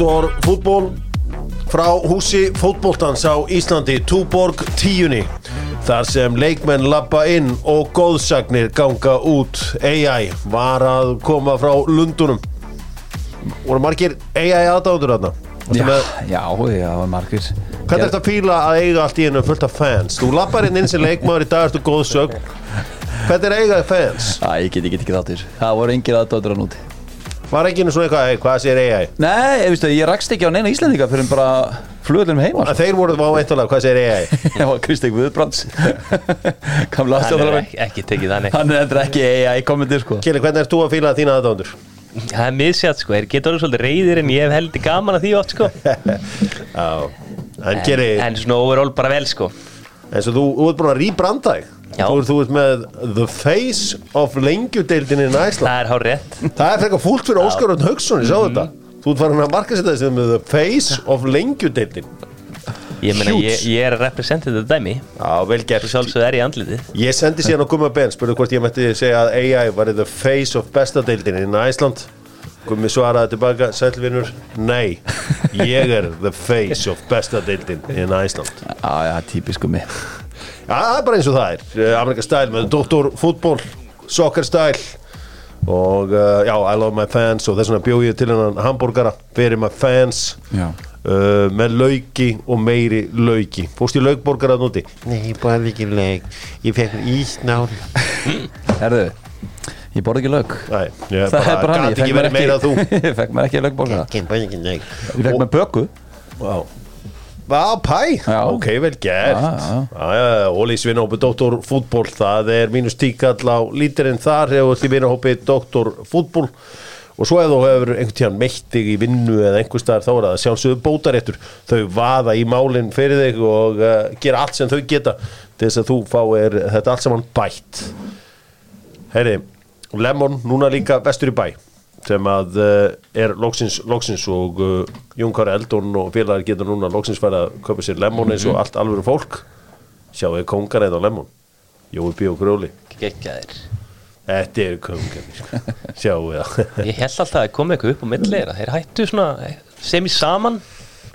Doktor fútból frá húsi fótbóltans á Íslandi Túborg tíunni. Þar sem leikmenn lappa inn og góðsagnir ganga út. AI var að koma frá Lundunum voru margir AI aðdáður þarna? Já, já, það var margir. Hvernig er þetta að fíla að eiga allt í hennu fullt af fans? Þú lappar inn inn sem leikmaður í dag ertu góðsögn hvernig er að eiga fans? Æ, ég get, ekki þáttir. Það voru engir aðdóttur að núti var ekki einu svona eitthvað, "Hey, hvað sér AI Nei, ég, ég rakst ekki á neina Íslandinga fyrir bara flugðlum heima En þeir voru á eintalega, hvað sér AI Það var Kristeg Guðbrands. Kamla Hann er ekki, ekki tekið þannig. Hann er ekki AI kommentir sko. Kili, hvernig ert þú að fíla þína aðdándur? Það er misjátt sko, þeir geta orðið svolítið reyðir en ég hef heldur gaman að því oft sko. Já, en Kili, En svona overall bara vel sko. Eins og þú, þú ert búin að rýbranda þig Já. Þú ert, þú ert með the face of lengjudeildin í Næsland Það er hár rétt. Það er frekar fúlt fyrir Óskar Örn Haugsson, ég sá þetta. Þú ert farin að marka sér þessi með the face of lengjudeildin. Ég meina, ég, ég er að representa þetta dæmi. Já, vel gert. Svo sjálfsögðu er ég andlitið. Ég sendi síðan á Gumma Ben, spurði hvort ég mætti segja að AI var the face of bestadeildin í Næsland Gummi svaraði tilbaka, sælvinur, nei Ég er the face of bestadeildin í Næsland Já, já, típisku mig Já, það er bara eins og það er. Uh, Amerika stæl með Dr. Fútból Soccer stæl og uh, já, I love my fans og þess vegna bjóð ég til hennan hambúrgara fyrir my fans uh, með lauki og meiri lauki. Fórst í laukborgara að núti Nei, bara ekki leik Ég fekk mér ísnál Herðu, ég borði ekki lög Nei, ég Það er bara hann, gat ekki verið meira að þú. Ég fekk mér ekki leik Ég fekk mér böku Vá Vá, pæ, Já. ok, vel gert Óli Svinnhópi Dr. Fútból, það er mínus tíkall á lítirinn þar hefur því vinnhópi Dr. Fútból og svo ef þú hefur einhvern tíðan meitt þig í vinnu eða einhver staðar þá er það sjálfsögðu bótaréttur þau vaða í málinn fyrir þig og uh, gera allt sem þau geta til þess að þú fáir þetta allt saman bætt Heyri, Lemon núna líka vestur í bæ sem að uh, er loksins, loksins og uh, Jón Kari Eldon og félagar geta núna loksins færa að köpa sér Lemon eins og allt alvöru fólk. Sjáu þið kongar eða Lemon? Jói B. og Grjóli Gekkjaðir Þetta eru kongar sjáu það. Ég held alltaf að koma eitthvað upp á millera Þeir hættu svona sem í saman.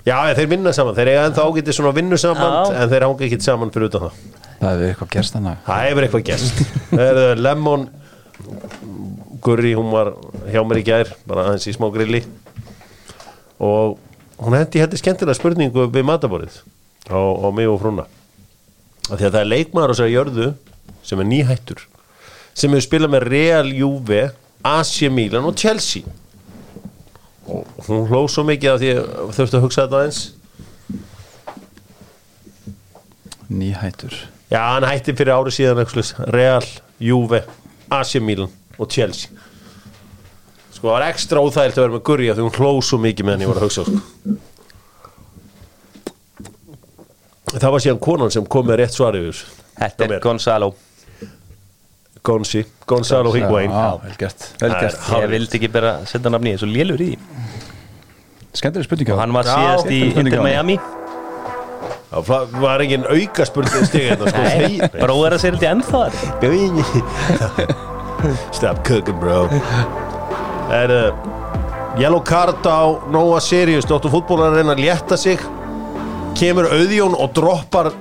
Já, þeir vinna saman, þeir eiga ennþá ágæti svona vinnu saman en þeir hanga ekki saman fyrir utan það. Það hefur eitthvað gerst þannig Það hefur eitthvað er Lemon Gurri, hún var hjá mér í gær bara aðeins í smá grilli. Og hún hendi hætti skemmtilega spurningu við mataborið á, á mig og frúna. Af því að það er leikmaður á þessari jörðu sem er nýhættur sem hefur spilað með Real Juve AC Milan og Chelsea. Og hún hló svo mikið af því að þurfti að hugsa þetta aðeins. Nýhættur. Já, hann hætti fyrir árið síðan. Real, Juve, AC Milan og Chelsea Sko, það var ekstra óþægilt að vera með Gurri af því hún hló svo mikið meðan ég var að hugsa sko. Það var síðan konan sem kom með rétt svar yfir þessu. Þetta er. Gonzalo Gonzi, Gonzalo Higuain Já, vel gert Vel Það er gert hárrétt. Ég vildi ekki bara setja nafni í þessu lélur í því. Skemmtileg spurning Og hann var síðast í Inter hann. Miami Það var engin auka spurning stig hérna, sko. Bróður að segja þetta ennþá þar Stop cooking bro. Er uh, Yellow card á Nóa Sirius. Dóttur fútbólar að reyna að létta sig. Kemur auðjón og droppar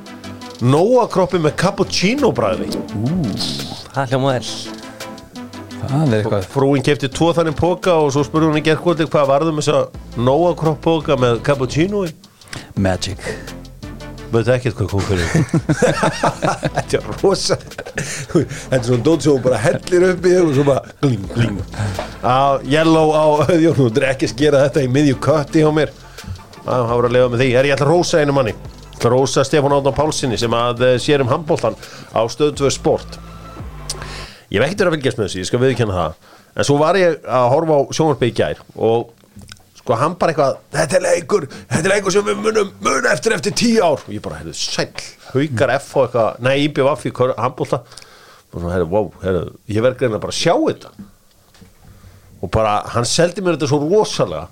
Nóa kroppi með cappuccino bræði Það hljóma vel. Það er eitthvað. Frúin kefti tvo þannig póka og svo spurði hún í gerðkvöldi hvað varðum þess að Nóa kropp póka með cappuccino Magic Veit ekkert hvað kom fyrir Þetta er rosa Þetta er svona dót sem hún bara hellir upp í þig og svo bara gling, gling. Á, Yellow á auðjón Þú er ekki að skera þetta í miðju kötti hjá mér. Það var að lefa með því. Er ég ætla að rósa einu manni. Rósa Stefán Átnar Pálsini sem að eh, sér um handbóltan á stöðu 2 sport. Ég verið að fylgjast með þessu, ég skal viðkjanna það. En svo var ég að horfa á gær og sko hann bara eitthvað þetta er leikur, þetta er leikur sem við munum mun eftir eftir tíu ár. Og ég bara, heyrðu, sæll. Haukar F og eitthvað, nei, IBVF í handbólta og svona, heyrðu, wow, heyrðu ég verð greina bara að sjá þetta. Og bara, hann seldi mér þetta svo rosalega.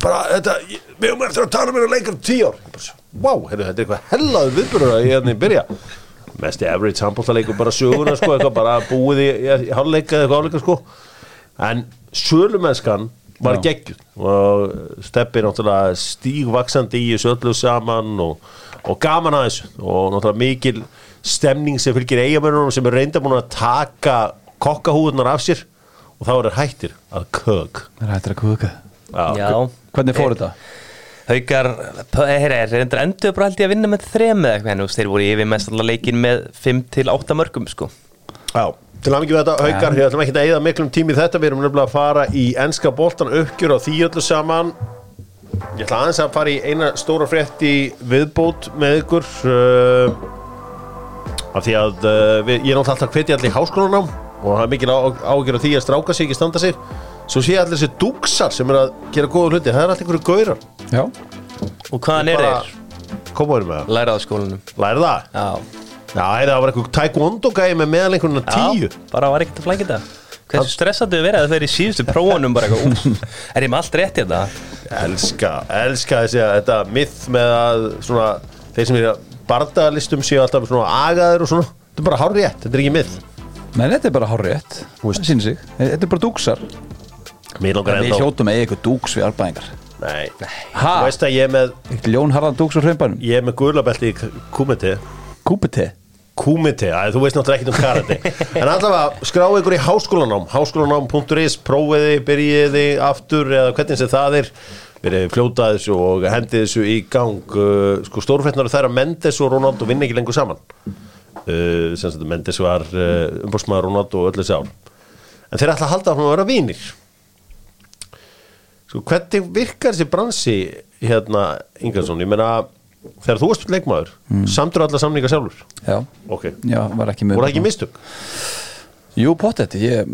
Bara, þetta, við höfum eftir að tala mér að um tíu ár. Ég bara, wow, heyrðu, þetta er eitthvað hellaðu viðbyrður að ég hérna í byrja. Mest í average handbóltaleikur bara söguna sko, eitthvað bara búið í, í, í var Já. geggjuð og steppi náttúrulega stígvaksandi í þessu öllu saman og, og gaman að þessu. Og náttúrulega mikil stemning sem fylgir eigamörunum sem er reynda búin að taka kokkahúðunar af sér. Og þá er þeir hættir að kög Það er hættir að kuka Já. Hvernig fór þetta? Haukar, heyra, er reyndar endur bara held ég að vinna með þrem eða eitthvað en þú veist, þeir voru yfir mest allar leikin með 5 til 8 mörgum sko. Já, til að mikið við þetta haukar, ég ætlum ekki að eða miklum tími í þetta, við erum nefnilega að fara í enska boltan uppgjör og því öllu saman. Ég ætla aðeins að fara í eina stóra frétt í viðbót með ykkur uh, af því að uh, við, ég er náttúrulega alltaf hvetja allir í háskólanám og það er mikil ágjör af því að stráka sig ekki standa sig. Svo sé allir þessi dúksar sem er að gera góða hluti, það er alltaf einhverju gaurar. Já, Og hvaðan er þeir? komaður með það, Læraðaskólanum. Læri það? Já, það var eitthvað taekwondo gæði með meðal einhvern tíu. Já, bara var ekkert að flækja þetta. Hversu stressandi við verið að þeir í síðustu prófunum bara eitthvað, er ég með allt rétt í þetta? elska, elska þessi að þetta myth með að svona, þeir sem eru bardagalistum séu alltaf svona agaður og svona. Þetta er bara hár rétt, þetta er ekki myth. Nei, þetta er bara hár rétt. Það sýnir sig. Þetta er bara dúksar mér langar Við ennþá hljótum að eiga eitthvað dúks við albæðingar Nei, Ha? þú veist að ég er með Eitt ljón harðan dúks á hreimbænum ég er með gulabelti í kumiti Kúpete Kumiti, að þú veist náttúrulega ekkert um karate. En allavega, skráðu ykkur í háskólanám. Háskólanám.is, prófiði, byrjiði aftur eða hvernig sem það er. Verið fljóta þessu og hendi þessu í gang. Uh, sko stórfréttnar þeirra Mendes og Ronaldo vinna ekki lengur saman. Uh, sem sagt Mendes var uh, umbúrsmaður Ronaldo og öll þessi ár. En þeir ætla að halda áfram að vera vinir. Sko hvernig virkar þessi bransi hérna Ingarsson, ég meina þegar þú varst leikmaður, mm. samtur alla samninga sjálfur? Já, ok, já, var ekki með voru það ekki mistök? Jú, pottet, ég,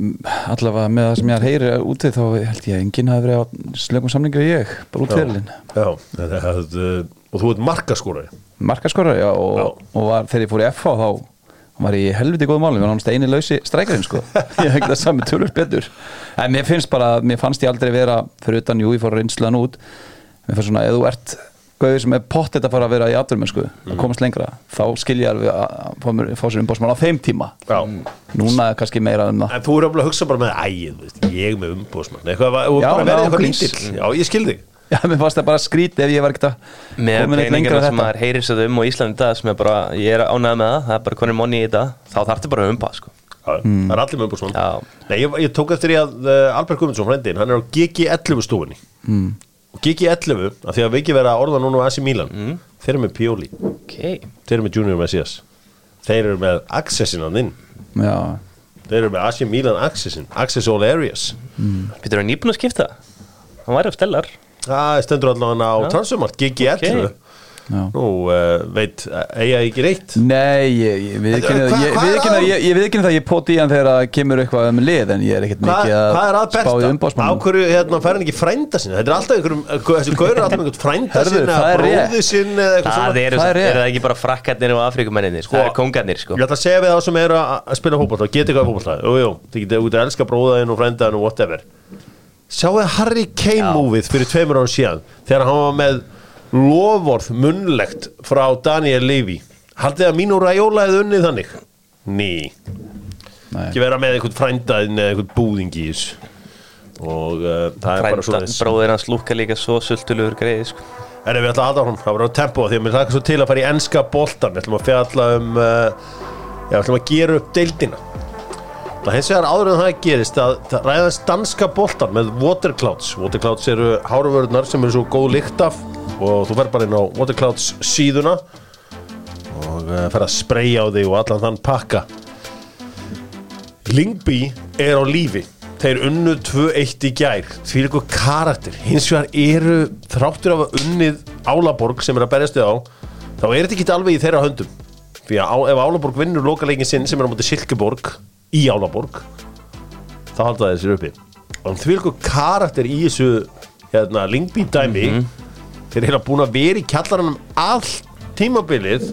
allavega með það sem ég er heyri úti þá held ég að enginn hafi verið á slögum samningur ég, bara út fyrirlin Já, þetta er að, uh, og þú ert markaskorari. Markaskorari, já, og, Já. og var, þegar ég fór í FH þá var ég helviti góð málum, ég var náttúrulega eini lausi strækarinn sko, ég hef ekki það sami tölur betur. En mér finnst bara, mér fannst ég aldrei vera fyrir utan, jú, ég fór reynslan út. Mér fannst svona, ef þú ert gauður sem er pottet að fara að vera í afturmenn sko, að komast lengra, þá skilja ég alveg að fá, mér, fá sér umbóðsmann á þeim tíma. Já, núna er kannski meira um það. En þú eru að hugsa bara með veist, ég með umbúðsmann eitthvað, eitthvað ángríns. lítill. Já, ég skil þig. Já, mér fannst það bara skrítið ef ég var ekkert að Með peningina en sem þetta. maður heyrir svo um og Íslandi dag sem er bara, ég er ánægð með það, það er bara konir monni í þetta, þá þarftu bara að umpa sko. Já, Það er allir með. Nei, ég, ég tók eftir í að uh, Albert Guðmundsson, frendin, hann er á GG11 stofunni. Mm. Og GG11, af því að við ekki vera að orða núna á AC Milan. Mm. þeir eru með Pioli, Ok, þeir eru með Junior Messias. Þeir eru með Accessin hann inn Já, þeir eru með AC Milan Accessin Access All Areas Býtur það nýbúin að skipta? Hann væri á stellar. Það stendur allavega á Já. Transfermarkt. GG11 Ok. Nú, uh, veit, eiga ekki reitt Nei, ég, ég viðkynna Hvað- ég, er viðkynna það ég poti í hann þegar það kemur eitthvað um lið en ég er ekkert mikið er að að spá í besta? Á umbásmannum hverju hérna, fær hann ekki frænda sinni? Þetta er alltaf einhverjum, þessi gaur er alltaf einhverjum frænda það er rétt. bróði eitthvað Það Það er er það ekki bara frakkarnir og afrikumenninir, það eru kongarnir sko. Ég ætla að segja við þá sem eru að spila fótbolta og geta eitthvað fótbolta Jú, jú, þið getið út að elska bróðaðinn og frændaðinn og whatever Sjáu þið Harry Kane Já. múfið fyrir tveimur árum síðan þegar hann var með lovorð munnlegt frá Daniel Levy Haldið að mínu ræjóla eða unnið þannig? Ný Nei. ekki vera með einhvern frændaðinn eða einhvern búðing í þessu og uh, það er bara svona bróðir hans lúkka líka svo sultulugur greið sko. Erum við ætla að halda hún, það var á tempo því að mér hlaka svo til að fara í enska boltan við ætlum að fjalla um uh, já, við ætlum að gera upp deildina það hins vegar áður en það gerist að það ræðast danska boltan með Waterclouds Waterclouds eru háruvörðnar sem eru svo góð lykt af og þú fer bara inn á Waterclouds síðuna og uh, fer að spreyja á þig og allan þann pakka. Lingby er á lífi. Þeir unnu 2-1 í gær. Því er eitthvað karakter. Hins vegar eru þráttur af að unnið Álaborg sem er að berjast þið á þá er þetta ekki alveg í þeirra höndum. Því að ef Álaborg vinnur lokaleikin sinn sem er á móti Silkeborg í Álaborg þá halda þeir sér uppi og því eitthvað karakter í þessu hérna, Lingby dæmi þeir eru búin að vera í kjallaranum allt tímabilið.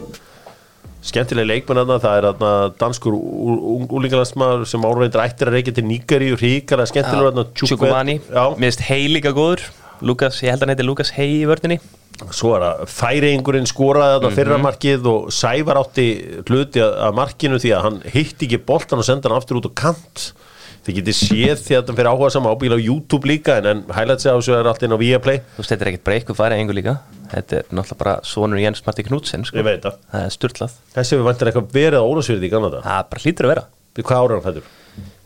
Skemmtileg leikmenn það er þarna danskur úlingalandsmaður sem árveitur ættir að reykja til Nígari og ríkara Já, mér finnst hei líka góður. Lukas, ég held að hann heiti Lukas hei í vördinni svo er það færiðingurinn skoraði þarna fyrra markið og Sævar átti hluti að, að markinu því að hann hitti ekki boltan og senda hann aftur út á kant. Þið getið séð því að það fyrir áhuga sama ábíl á YouTube líka en, en highlights á þessu er allt inn á Viaplay. Þú veist, þetta er ekkert eitthvað farið engu líka. Þetta er náttúrulega bara sonur Jens Marti Knudsen sko. það, er styrlað þessi hefur vantir eitthvað verið á Ólafsfjörði í gamla dag, Það bara hlýtur að vera. Hvað ára hann fættur?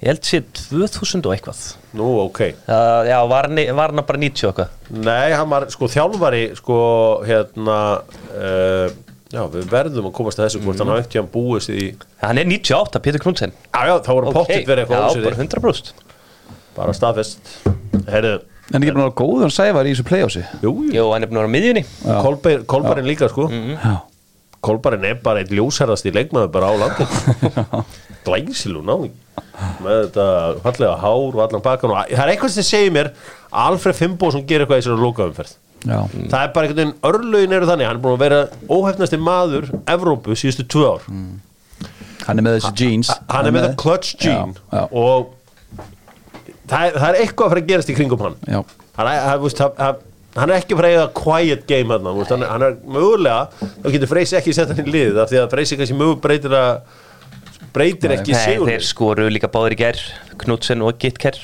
Ég held sé 2000 og eitthvað. Nú, ok, Það, Já, var hann, var hann bara 90 og eitthvað? Nei, hann var sko þjálfari sko hérna uh, já, við verðum að komast að þessu hvort hann hafa ekkert hann búist í Hann er 98, Pétur Knudsen já, já, þá voru pottitt verið eitthvað Já, bara 100% bara staðfest, heyrðu. En ekki að góður sævar í þessu playhousi jú, jú, Jú, hann er vera á miðjunni. Kolbeinn líka sko. Já, Kolbarinn er bara einn ljósherðast í leikmaður bara á landin Glæsilu náði með þetta fallega hár og allan bakan og það er eitthvað sem segir mér Alfred Fimboðsson gerir eitthvað í þessari lókaumferð það er bara einhvern veginn örlögin eru þannig hann er búin að vera óhefnasti maður Evrópu síðustu tvö ár. Hann er með þessi jeans. hann er með það clutch gene Já, já. og það er, það er eitthvað að fara að gerast í kringum hann. Já, hann er, hann, veist, hann, er ekki að fara að quiet game hann, veist, hann, er- hann er mögulega þá getur Freysi ekki sett hann í lið af því að Freysi kannski mögu breytir að breytir ekki Nei, sigur. þeir skoru líka báður í gær Knudsen og Gitker.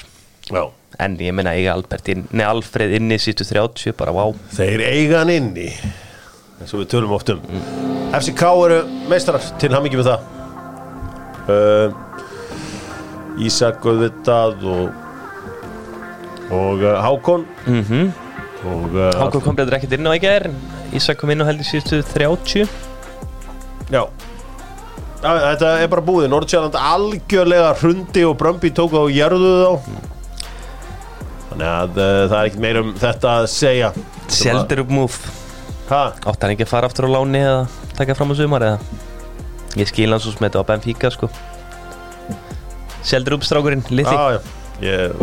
Já. En ég meina eiga inn, nei, Alfred inni sístu 30, bara vá. Þeir eiga hann inni eins og við tölum oft um. FCK eru meistarar til hamingi með það. Uh, Ísak Guðvitað og og uh, Hákon. Mm og uh, Hákon kom betur ekkert inn á gær. En Ísak kom inn á heldur sístu 30 Já. Þetta er bara búið, Nordsjælland algjörlega hrundi og Brömbi tók á og jörðu þá. Þannig að uh, það er ekkert meir um þetta að segja. Sjeldur upp? Átt hann ekki að fara aftur á láni eða taka fram á sumar eða? Ég skil hann svo sem þetta á Benfica sko. Sjeldur upp strákurinn, Já, já, ég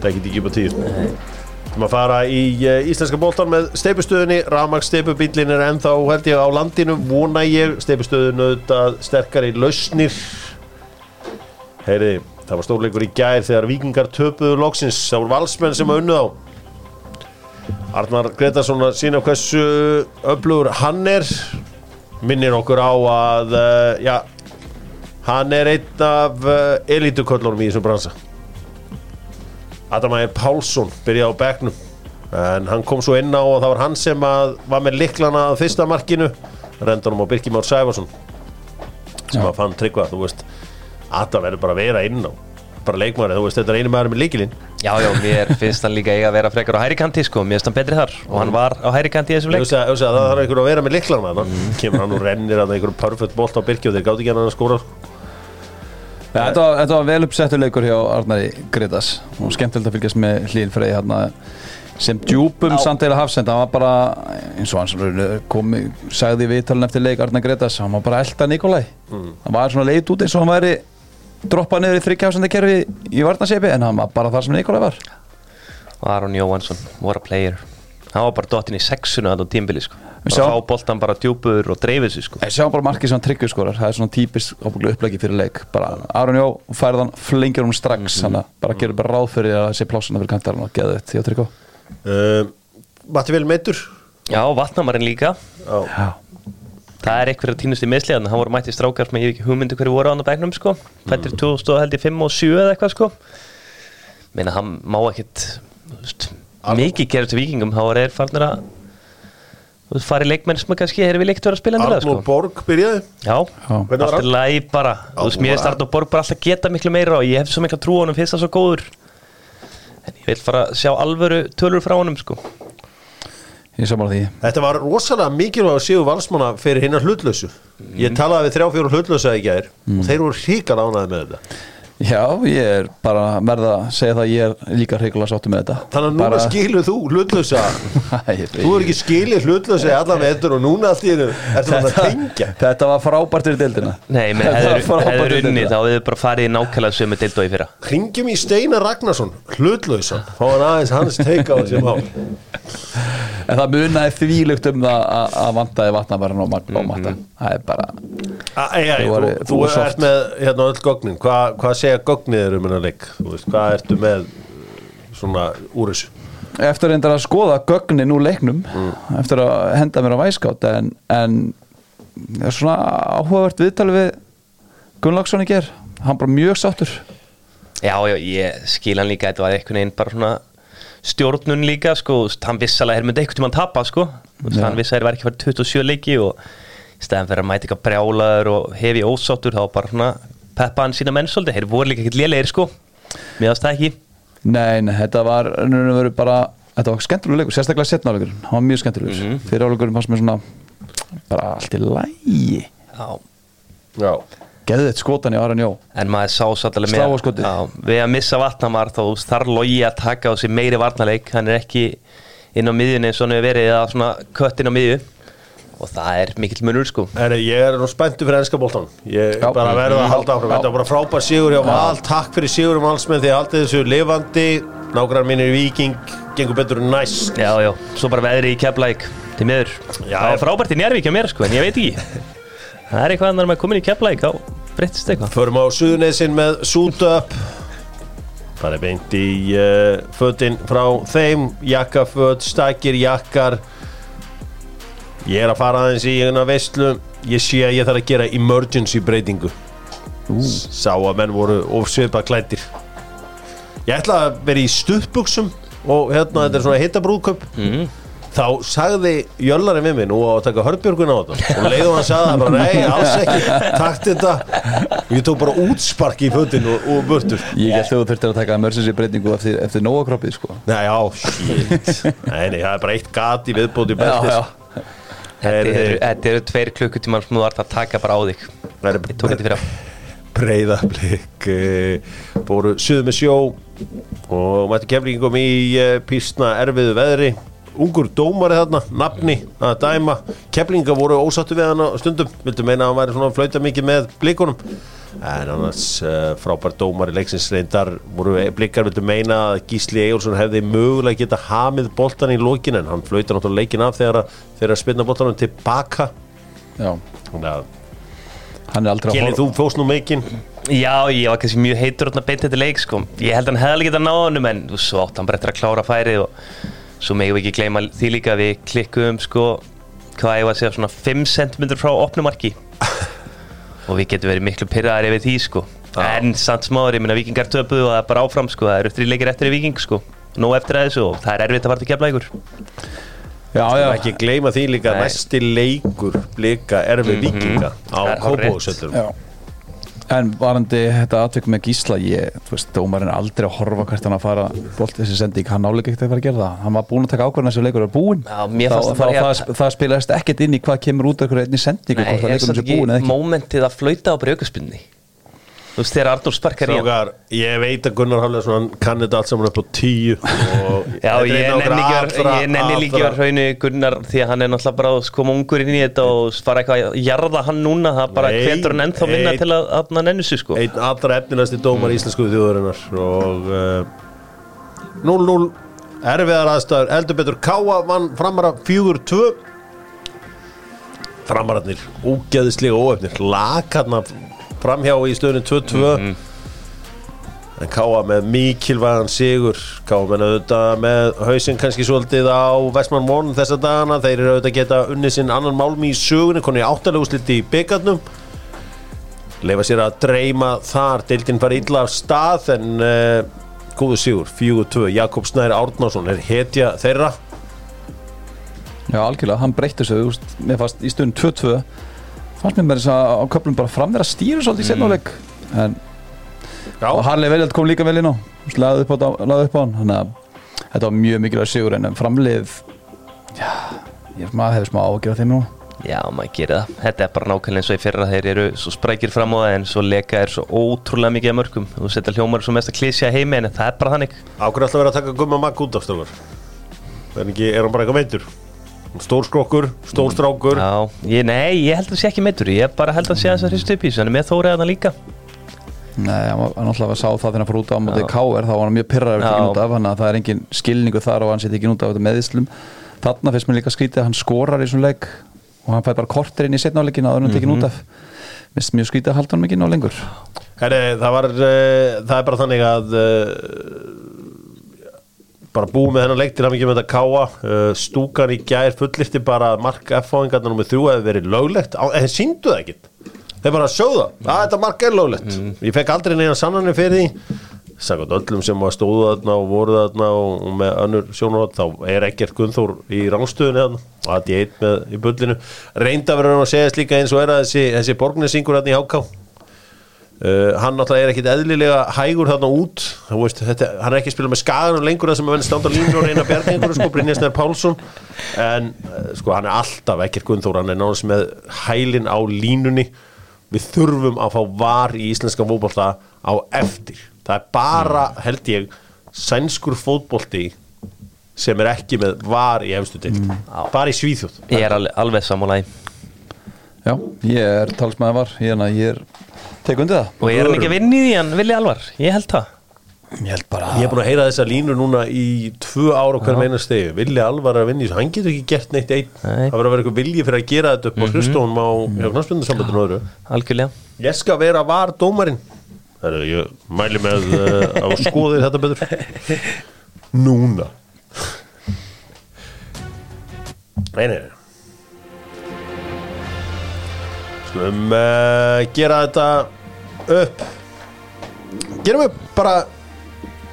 það er ekki ekki upp á tíu Þú maður fara í uh, íslenska bóltan með steipustöðunni, Ramax steipubílin er ennþá held ég á landinu, vona ég steipustöðun auðvitað sterkari lausnir. Heyri, það var stórleikur í gær þegar vikingar töpuðu loksins, það voru valsmenn sem að unnu á Arnar Gretarsson að sína hversu öflugur hann er. Minnir okkur á að uh, já, hann er einn af uh, elituköllunum í þessum bransa Adamægir Pálsson byrjaði á bekknum. En hann kom svo inn á og það var hann sem að var með liklana að fyrsta markinu rendunum á Birkimár Sæfarsson sem Já. að fann tryggva þú veist, Adam verður bara að vera inn á bara leikmaður, þú veist, þetta er einu maður með líkilinn Já, já, mér finnst hann líka eiga að vera frekar á hæri kanti sko Mér finnst hann betri þar. Og hann var á hæri kanti í þessum leik. Það þarf einhver að vera með liklana mm. kemur hann og rennir að einhverjum perfect bolt á Birki og þeir gátt ekki hann að skóra Ja, þetta, var, þetta var vel uppsettur leikur hjá Arnari Gretas og skemmtilegt að fylgjast með hlýðin Frey hérna, sem djúpum samt eða hafsend. Hann var bara eins og hann komi, sagði í viðtalinn eftir leik Arnar Gretas, hann var bara elda Nikolai. Hann var svona leit út eins og hann væri droppað niður í þryggjásendakerfi í varnasepi en hann var bara þar sem Nikolai var. Aron Jóhansson, what a player Hann var bara dottin í sexuna þetta á tímbili sko. Sjá- fá boltan bara djúpur og dreifir sig sko. Ég sjá bara markið sem hann tryggju skorar. Það er svona típist upplæki fyrir leik. Bara Aron Jó færðan flengir hún strax hann að bara gerur bara ráð fyrir að sé plásuna fyrir kantarinn og geða þetta hjá tryggju uh, Matti vel meittur Já, vatnamarinn líka. Já. Já, Það er eitthvað að týnast í misliðan hann voru mætti strákar sem ég hef ekki hugmyndu hverju voru á hann á bæknum sko Fættir 2000 held ég 5 og 7 eða eitthvað sko. Meina hann má ekkit mikið gera til vikingum þá er farnir að þú veist, í leikmenn sem að kannski erum við leikt að vera spilandi það Arnur sko? Borg byrjaði. Já, Hvernig var allt hann? er læg bara. Þú veist, mér er var- Arnur Borg bara alltaf geta miklu meira og ég hef svo mikla trú á honum fyrst það svo góður. En ég vil fara að sjá alvöru tölur frá honum sko. Þetta var rosalega mikilvæg að séu valsmanna fyrir hinnar hlutlausu. Ég talaði við þrjá fjóru hlutlausa í gær og þeir voru hríkar ánaði með þetta Já, ég er bara verða að segja það að ég er líka hreikulega sáttu með þetta. Þannig að núna bara... skilur þú hlutlausa Þú er ekki skilið hlutlausa í allan vetur og núna allt í hennu Ertu þannig að tengja. Þetta var frábært fyrir deildina. Nei, menn Þetta hefur var frábært hefur fyrir unni deildina. þá hefur bara farið í nákvæmlega sömu deild og í fyrra. Hringjum í Steinar Ragnarsson, hlutlausa. Fá hann aðeins hans teika á þessi mál. En það munaði þvílugt um það að- að vantaði vatnabarinn og magna og matta Það er bara A, ei, ei, Þú Þú, þú, ert með hérna öll gognin Hva, Hvað segja gognið er um hennar leik? Þú veist, Hvað ertu með uh, svona úr þessu? Eftir reyndar að skoða gögnin úr leiknum Mm. Eftir að henda mér á væskátt En, en það er svona áhugavert viðtali við Gunnlaugsson í ger Hann bara mjög sáttur. Já, já, ég skil hann líka. Þetta var einhvern veginn bara svona stjórnun líka sko, hann viss alveg að þeir myndi einhvern tímann tapa sko, hann viss að þeir var ekki fyrir 27 leiki og stæðan fyrir að mæta eitthvað brjálaður og hefi ósáttur þá bara svona peppa hann sína menn svolítið, þeir voru líka ekkert lélegir sko. Mér ást það ekki. Nei, nei, þetta var bara Þetta var skemmtilegur leikur, sérstaklega setnáleikur Hann var mjög skemmtilegur. Mm -hmm. Fyrir áleikurinn fannst mér svona bara allt í lægi Já, Já, Geðið þetta skotan í Aran Jó. En maður sá svolítið Slá á skotið. já, við að missa vatnamar þá þarf logi að taka á sig meiri varnarleik. Hann er ekki inn á miðjunni eins og hann hefur verið eða svona kött inn á miðju og það er mikill munur sko. Heri, ég er nú spenntu fyrir ennska boltan Ég Já. bara verða að halda áfram. Þetta var bara frábær sigur hjá Val. Takk fyrir sigur um allsmenn því haldið þessu lifandi. Nágrann mínir í Viking Gengur betur en næst. Já, já, svo bara veðri í Keflæk til miður. Já. Það er frábært í Njárvík hjá mér sko, en ég veit ekki. Það er eitthvað annar með komin í Keflæk þá breyttist eitthvað. Förum á Suðunesin með Sútöp Það er beint í uh, fötin frá þeim. Jakkaföt, stakir jakkar Ég er að fara aðeins í eina veistlu Ég sé að ég þarf að gera emergency breytingu. Sá að menn voru ofsvipa klættir Ég ætla að vera í stuttbuxum Og hérna þetta er svona hittabrúðköp mm. Þá sagði Jöllarinn við mig nú á að taka hörbjörgun á þetta. Og leiðum hann sagði það bara nei, alls ekki. Takt þetta. Og ég tók bara útspark í fötin og, og burtur. Ég held þú þurftir að taka emergency breytingu eftir, eftir nóga kroppið sko. Nei, já, shit. Nei, nei, það er bara eitt gat í viðbóti já Þetta eru, þetta eru tveir klukkutímar sem þú ert að taka bara á þig. Ég tók þetta fyrir á Breiðablik uh, Bóru suðu með sjó og mættu keflingum í písna erfiðu veðri. Ungur dómari þarna, nafni að dæma. Keflinga voru ósattu við hann á stundum. Vildu meina að hann væri svona flauta mikið með blikunum En annars uh, frábær dómari leiksins reyndar. Voru blikar vildu meina að Gísli Egilson hefði mögulega geta hamið boltan í lokin en hann flauta náttúrulega leikin af þegar að, þegar að spilna boltanum tilbaka Já, Þannig að hann er aldrei að Gili, þú fóst nú meikinn Já, ég var kannski mjög heitur að beint þetta leik sko. Ég held að hann hefði getað náða honum en svo átt hann bara eftir að klára færið og svo megum við ekki gleyma því líka við klikkuðum sko, hvað ég var að segja svona 5 cm frá opnumarki og við getum verið miklu pyrraðar yfir því sko. en samt smáður, ég minna vikingar töpuð og það er bara áfram sko. það eru þrý leikir eftir í viking sko. nú eftir að þessu og það er erfitt að fara til kemla ykkur Já, já, ekki gleyma því líka Nei. næsti leikur blika er við vikinga á Það En varandi þetta atvik með Gísla ég, þú veist, dómarinn er aldrei að horfa hvert hann að fara. Bolt þessi sending, hann nálega ekkert að fara að gera það. Hann var búinn að taka ákvörðan þessu leikur er búinn. Já, þá, þá, það, það spilaðist ekkert inn í hvað kemur út af einhverju einni sendingu hvort það er samt sé búinn eða ekki mómentið að flauta á breykuspunni þú veist þegar Arnur sparkar í hann. Ég veit að Gunnar Hafleðsson hann kann þetta allt saman upp á tíu Já, ég nenni, ekki, allra- að- ég nenni líka allra- hraunu Gunnar því að hann er náttúrulega bara að koma ungur inn í þetta og fara eitthvað að jarða hann núna. Það bara hvetur hann ennþá minna til að, hann nenni sig sko. einn allra efnilegasti dómar íslensku þjóðurinnar og uh, 0-0 erfiðar aðstæður, heldur betur Káa vann framara 4-2 framararnir ógeðislega óefnir lakarna framhjá í stöðunum 2-2 en Káa með mikilvægan sigur. Káa með auðvitað með hausinn kannski svolítið á Vestmann Món þessa dagana, þeir eru auðvitað geta unnið sinn annan málmi í sögunni, koni áttalegu sliti í byggarnum leifa sér að dreyma þar. Deildin fara illa af stað en uh, góðu sigur, 4-2 Jakob Snær Árnásson er hetja þeirra. Já, algjörlega, hann breytti veist, mér fannst í stund 2-2 fannst mér með þess að á köflum bara fram vera stýru svolítið í setnáleik en Já, og Harley Veljald kom líka vel inn á laði upp á, laði upp á hann. Þannig að þetta var mjög mikilvæg sigur en framlið já, ég maður hefði smá ágjör á þeim nú Já, maður gerir það, þetta er bara nákvæmlega eins og í fyrra þeir eru svo sprækir fram á það en svo leka er svo ótrúlega mikið að mörgum þú setja hljómar svo mest að klísja heimi en það er bara þannig. Ákveð alltaf verið að taka gumma magg út af strákar er, ekki, er hann bara eitthvað veitur stór skrokkur, stór strákur Já, ég, nei, ég held að það sé ekki meittur ég bara held að sé að það hristu upp í hann er með þórið að það líka. Nei, hann var hann náttúrulega að sá það þegar hann fór út á móti Já. K.R. þá var hann mjög pyrraður ekki út af þannig að það er engin skilningu þar og hann setja ekki út af þetta meðislum þarna finnst mér líka skrítið að hann skorar í svona leik og hann fær bara kortir inn í setnáleikin að hann tekin út af. Minnst mjög skrítið að halda hann ekki ná lengur. Herri, það, var, uh, það er bara þannig að uh, bara búið með þennan leik til að mikið með þetta káa uh, stúkan í gær fullirti bara mark F-fáingarna nummið þrjú hefði verið löglegt. En þeir síndu það ekkit þeir bara sjóða að þetta mark er löglegt. Ég fekk aldrei neina sannanir fyrir því. Sagði öllum sem að stóðu þarna og voru þarna og, og með önnur sjónarhótt þá er ekkert Gunnþór í rángstöðunni þarna. Og að ég eitt með í bullinu. Reynda verður hann að segja slíka eins og er að þessi, þessi borgnesingur þarna í háká Uh, hann náttúrulega er ekkit eðlilega hægur þarna út. Veist, þetta, hann er ekki að spila með skaganum lengur það sem að venni standa á línu og reyna einhverju sko, Brynjarsnær Pálsson. En uh, sko hann er alltaf ekkert Gunnþór hann er náttúrulega með hælin á línunni. Við þurfum að fá var í íslenska fótbolta á eftir. Það er bara held ég sænskur fótbolti sem er ekki með var í efstu til bara í Svíþjóð. Ég er alveg, alveg sammálaði Já, ég er talsmaður var. Ég er, ég er tek undir það? Og er hann ekki að vinna í því hann vilja alvar? Ég held það. Ég held bara Ég er búin að heyra þessa línu núna í tvö ára og hverjum einu stegi vilja alvar að vinna í þessu, hann getur ekki gert neitt einn. Mhm. það verður að vera eitthvað vilji fyrir að gera þetta upp á hlustónum á knastbjörnusambandinu öðru. Algjörlega. Ég skal vera var dómarinn Það er ég mæli með uh, að skoðið þetta betur. Núna. Nei Skulum uh, gera þetta upp. Gerum upp bara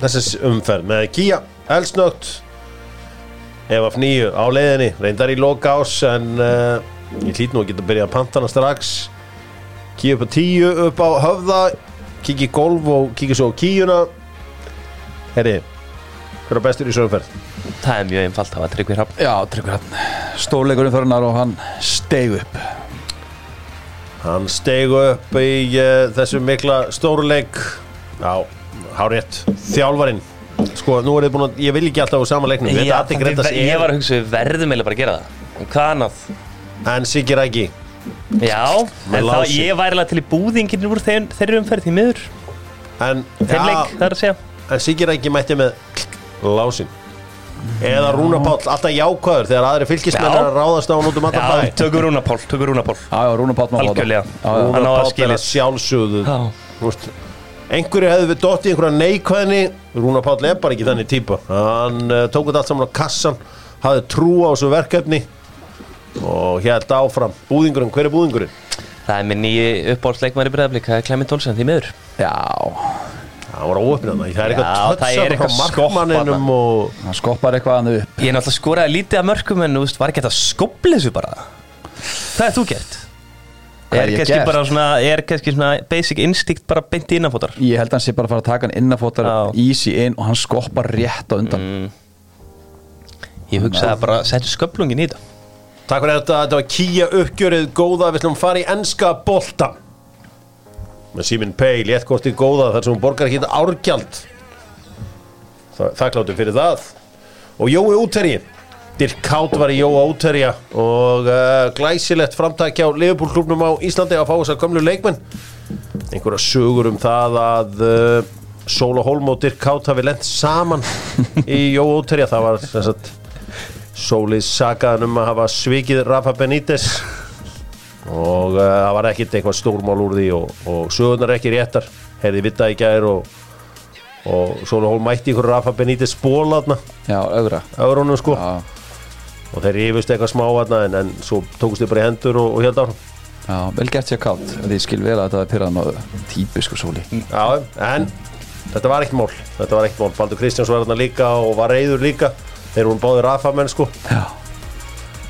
þessi umferð með Kia, Elsnögt Ef af nýju á leiðinni reyndar í loka ás en uh, ég hlýt nú að geta að byrja að pantana strax. Kíu upp á tíu upp á höfða Kiki í golf og kiki svo á kíuna. Herri Hver er bestur í sögumferð? Það er mjög einfalt, það var tryggvi hrapp Já, tryggur hann Stórleikurinn fyrir hann og hann steig upp Hann stegu upp í uh, þessu mikla stórleik Já, hárétt Þjálfarinn. Sko, nú er þið búin að, ég vil ekki alltaf á sama leiknum. Addi Grettas ég var að hugsa við verðum eiginlega bara að gera það. En Hvað annað? En Siggi Ræki. Já, en þá ég væri alveg til í búðingin úr þeir, þeirri umferð því miður. En, Þeim leik, það að segja. En Siggi Ræki mætti með Lásin Eða Rúna Páll, alltaf jákvæður Þegar aðri fylgismenn er að ráðast á hann út um allan Já, bæ tökur Rúna Pál, tökur Rúna Pál Já, Rúna Páll má það. Algjörlega. Já, já. Hann á það Páll er skilið. að sjálfsögðu Já. þú veist, einhverju hefði við dottið einhverja neikvæðni Rúna Páll er bara ekki þannig típa hann uh, tók þetta allt saman á kassan hafði trú á þessu verkefni og hélt áfram búðingurinn, hver er búðingurinn? Það er minn nýji uppáhaldsleikmæri breyðablík, það er Clement Olsen því miður Já, það var óöfnið það er það er eitthvað tötsa frá markmanninum og hann skoppar eitthvað hann upp. Ég er náttúrulega skoraði lítið af mörgum en þú veist, var ekki þetta skopli þessu bara? Það er þú gert. Hvað Er ég gert? bara svona, er kannski svona basic instinct bara beint í innanfótar? Ég held að hann sé bara að fara að taka hann innafótar Já. easy inn og hann skoppar rétt á undan. Mm. Ég hugsaði bara, setju sköplungin í þetta. Takk fyrir þetta, þetta var Kia uppgjörið góða, við ætlum að fara í enska bolta með Simin Pay léttkortið góða þar sem hún borgar ekki árgjald. Þa, þakkláttur fyrir það. Og Jói Úterji Dirk Kátt var í Jóa Úterja og uh, glæsilegt framtæk hjá Liverpool-klubnum á Íslandi að fá þess að gömlu leikmenn. Einhverja sögur um það að uh, Sóla Holm og Dirk Kátt hafi lent saman í Jóa Úterja það var sem sagt Sóli sagaðan um að hafa svikið Rafa Benítez og uh, það var ekkit eitthvað stórmál úr því og, og sögurnar ekki réttar. Heyrði vita í gær og, og Sóli Holm mætti ykkur Rafa Benítez spólaðna Já, augra öðrunum sko. Já, og þeir rífust eitthvað smá aðna en, en svo tókust þið bara í hendur og, og held áfram. Já, vel gert sér kátt Því skil vel að þetta er pyrraðan á típisku sóli. Já, en þetta var ekkert mál. Þetta var ekkert mál, Baldur Kristjáns var þarna líka og var reyður líka. Þeir voru báðir Rafa menn sko. Já,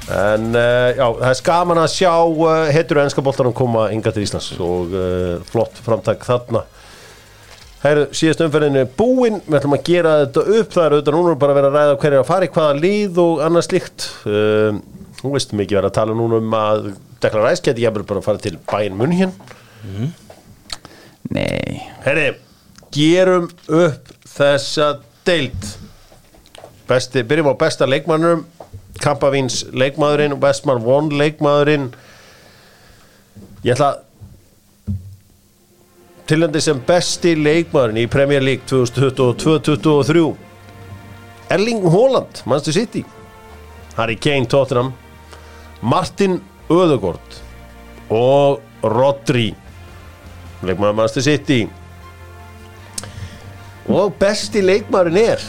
En uh, já, það er skaman að sjá uh, heitur ennska boltanum koma inga til Íslands og uh, flott framtak þarna. Herru, síðast umferðinu er búinn, við ætlum að gera þetta upp. Það er auðvitað núna bara að vera að ræða hverju að fara í hvaða líð og annað slíkt. Þú veist mikið vera að tala núna um að Dekla Ræs geti ég bara að fara til bæinn munn hér nei. Herri, gerum upp þessa deild. Besti, byrjum á besta leikmannum Kampavíns leikmaðurinn og Bestmann von leikmaðurinn. Ég ætla að tilhandi sem besti leikmaðurinn í Premier League 2022-2023 Erling Haaland, mannstu City. Harry Kane, Tottenham. Martin Ödegård og Rodri leikmaður mannstu City. Og besti leikmaðurinn er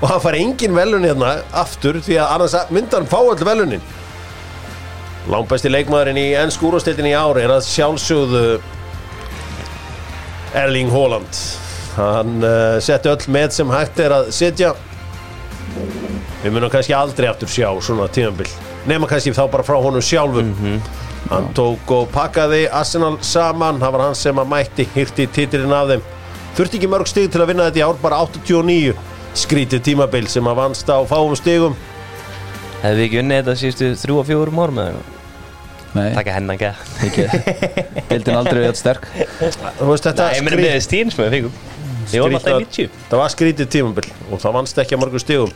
og það fær engin velun hérna aftur því að annars myndi hann fá öll velunin langbesti leikmaðurinn í ennsku úrvastildin í ári er að sjálfsögðu Erling Haaland. Hann uh, setti öll með sem hægt er að setja. Við munum kannski aldrei aftur sjá svona tímabil. Nema kannski þá bara frá honum sjálfum. Hann tók og pakkaði Arsenal saman, það var hann sem að mætti hirti titilin af þeim. Þurfti ekki mörg stig til að vinna þetta í ár bara 89 skrítið tímabil sem að vannst á fáum stigum. Hefðu við ekki unnið þetta síðustu þrjú og fjórum árum eða eitthvað? Nei, Takka hennan ekki ekki. Bildin aldrei við þetta sterk. Þú veist þetta Nei, ég meina með stín sem við fengum. Við vorum alltaf í 90 það var skrítið tímabil og það vannst ekki að mörgum stigum.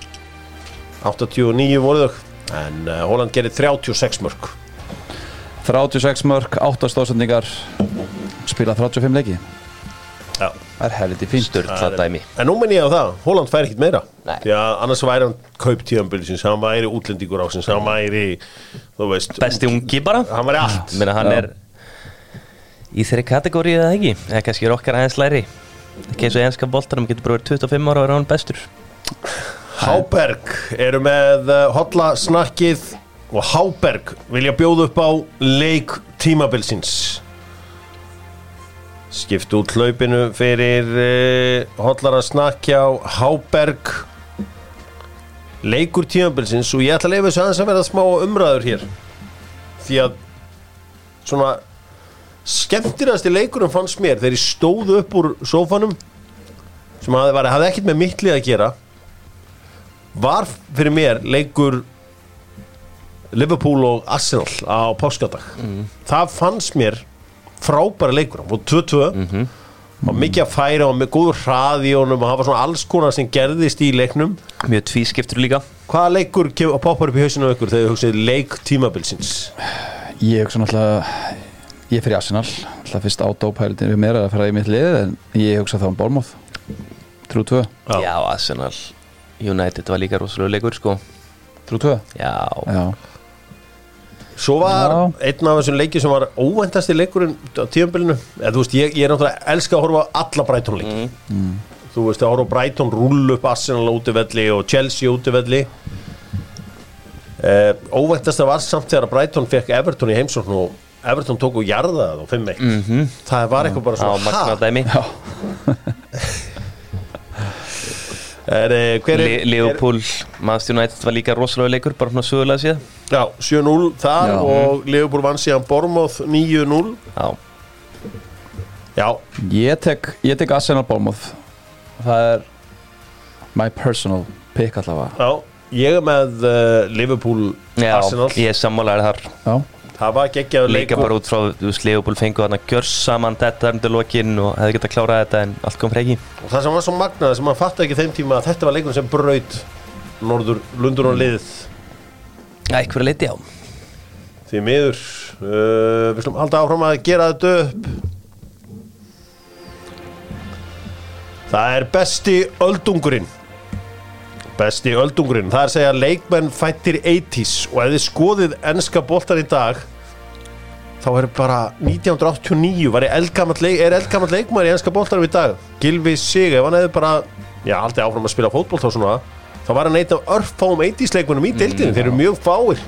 89 voru þau en uh, Holland gerir 36 mörg 36 mörg, 8 stóðsendingar Spila 35 leiki. Já. Það er helviti fínt. Sturla dæmi. En nú menn ég á það, Holland fær ekkert meira. Nei. Því að annars væri hann kaup tíðanbili hann væri útlendingur ásins, hann væri þú veist, Besti ungi bara. Hann væri allt. Ég meina hann Já. er Í þeirri kategóri eða ekki? Eða kannski er okkar aðeins læri. Ekki eins og enska boltanum getur bara verið 25 ára og er hann bestur. Háberg eru með uh, hotla snakkið og Háberg vilja bjóða upp á leik tímabilsins skipt út hlaupinu fyrir uh, hotlara snakkja á Háberg. Leikur tímabilsins og ég ætla að leifa þessu aðeins að vera smá umræður hér. Því að svona skemmtilegasti leikurum fannst mér þegar ég stóð upp úr sófanum sem hafði, var, hafði ekkert með mittlið að gera var fyrir mér leikur Liverpool og Arsenal á páskadag. Það fannst mér frábæra leikur. Og 2-2 og mikið að færa og með góður hraði í honum og hafa svona alls konar sem gerðist í leiknum. Mjög tvískiptur líka. Hvaða leikur poppar upp í hausinu á ykkur þegar þið hugsið leik tímabilsins? Ég hugsa náttúrulega Ég fyrir Arsenal. Alltaf fyrst ádópælitin við mér að fara í mitt lið En ég hugsa þá um Bormóð Trú 2 Já. Já, Arsenal. United var líka rosalega leikur sko. Trú 2 Já, Já svo var Já. einn af þessum leiki sem var óvæntasti leikurinn á tímabilinu. Eða þú veist, ég, ég er náttúrulega elska að horfa á alla Brighton leiki. Þú veist, að horfa á Brighton rúll upp Arsenal á útivelli og Chelsea á útivelli. Uh, óvæntasta var samt þegar Brighton fekk Everton í heimsókn og Everton tók og jarða það á 5-1 það var eitthvað bara á svona magna dæmi er, uh, hver er, Le Leopold, Manchester United var líka rosalega leikur Bara svona sögulega síðan já, 7-0 þar Já. og Leopold vann síðan Bormoth 9-0 Já, já, Ég tek, ég tek Arsenal Bormóð Það er My personal pick allavega. Já ég er með uh, Liverpool Já Arsenal. ég er sammálaður þar. Já það var geggjaður Líka leikur. bara út frá, þú veist, Leopold fengu þarna gjör saman þetta undir lokin og hefði getað klárað þetta en allt kom freki og það sem var svo magnað sem maður fatta ekki þeim tíma að þetta var leikur sem braut Norður Lundur og liðið. Já, einhverju leiti á því miður uh, við slum halda áfram að gera þetta upp. Það er besti öldungurinn. Besti öldungurinn. Það er að segja leikmenn fættir 80s og ef þið skoðið enska boltar í dag þá er bara 1989 var ég eldgamall leik, er eldgamall leikmæður í enska boltarum í dag? Gilvi Sig, ef hann hefði bara já, aldrei áfram að spila fótbolt og svona þá var hann eitt af örfáum 80s leikmennum í deildinu, þeir eru mjög fáir.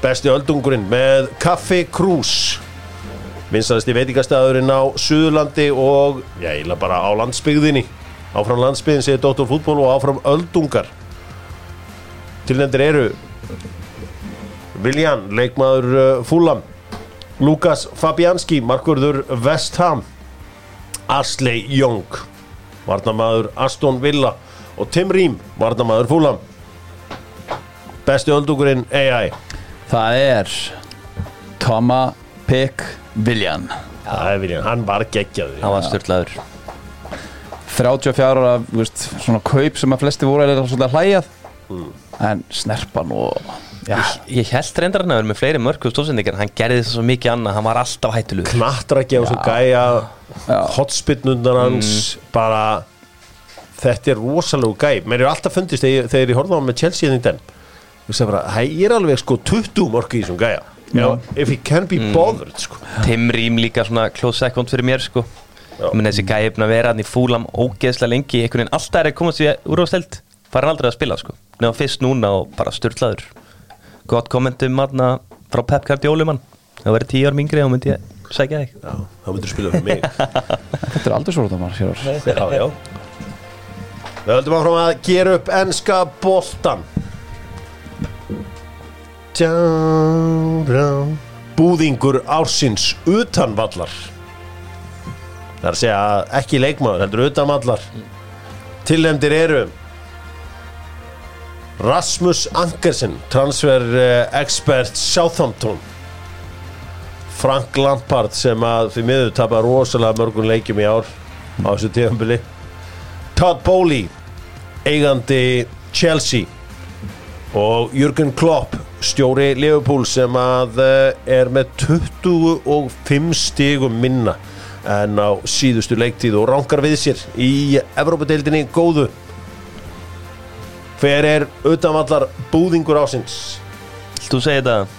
Besti öldungurinn með Kaffi Krús. Vinsalasti veitingastæðurinn á Suðurlandi og já, eiginlega bara á landsbyggðinni. Áfram landsbyggðin segir Dr. Fútból og áfram öldungar. Tilnefndir eru Viljan, leikmaður uh, Fúlam Lukas Fabianski, markvörður West Ham. Ashley Young varnamaður Aston Villa. Og Tim Rím, varnamaður Fúlam besti öldungurinn AI Það er Toma Pick Viljan. Það er Viljan, hann var geggjaður. Það var styrlaður 34 ára, svona kaup sem að flesti voru eða svona hlæjað en snerpan og já, Ég held reyndar hann að vera með fleiri mörgum stóðsendingar Hann gerði þess svo mikið annað, hann var alltaf hættulug knattrækja og svo gæja hotspinnundar hans bara þetta er rosalegu gæ mér er alltaf fundist þegar, ég- þegar ég horfði á hann með Chelsea í den. Ég sagði bara, hæ, ég er alveg sko 20 mörg í þessum gæja. Já, if he can be bothered sko. Tim Rím líka svona close second fyrir mér sko. Þessi gæði búin að vera hann í fúlam ógeðslega lengi, einhvern veginn alltaf er að komast við úrvásteld, fara hann aldrei að spila sko. Nefnum fyrst núna og bara styrlaður gott kommentum manna frá Pep Guardiola mann. Það verið tíu ár mingri og myndi ég sækja þig. Já, þá myndir spila fyrir mig. Þetta er aldrei svorðamar hér Já, já. Við höldum áfram að gera upp enska boltan Búðingur ársins utanvallar Það er að segja ekki leikmaður, heldur utanvallar Tilnefndir eru Rasmus Ankersen transfer eh, expert Southampton. Frank Lampard sem að því miður tapar rosalega mörgum leikjum í ár á þessu tíðanbili Todd Bowley eigandi Chelsea. Og Jürgen Klopp stjóri Liverpool sem að eh, er með 25 stigum minna en á síðustu leiktíð og rankar við sér í Evrópadeildinni góðu hver er utanvallar búðingur ásins? Þú segir þetta?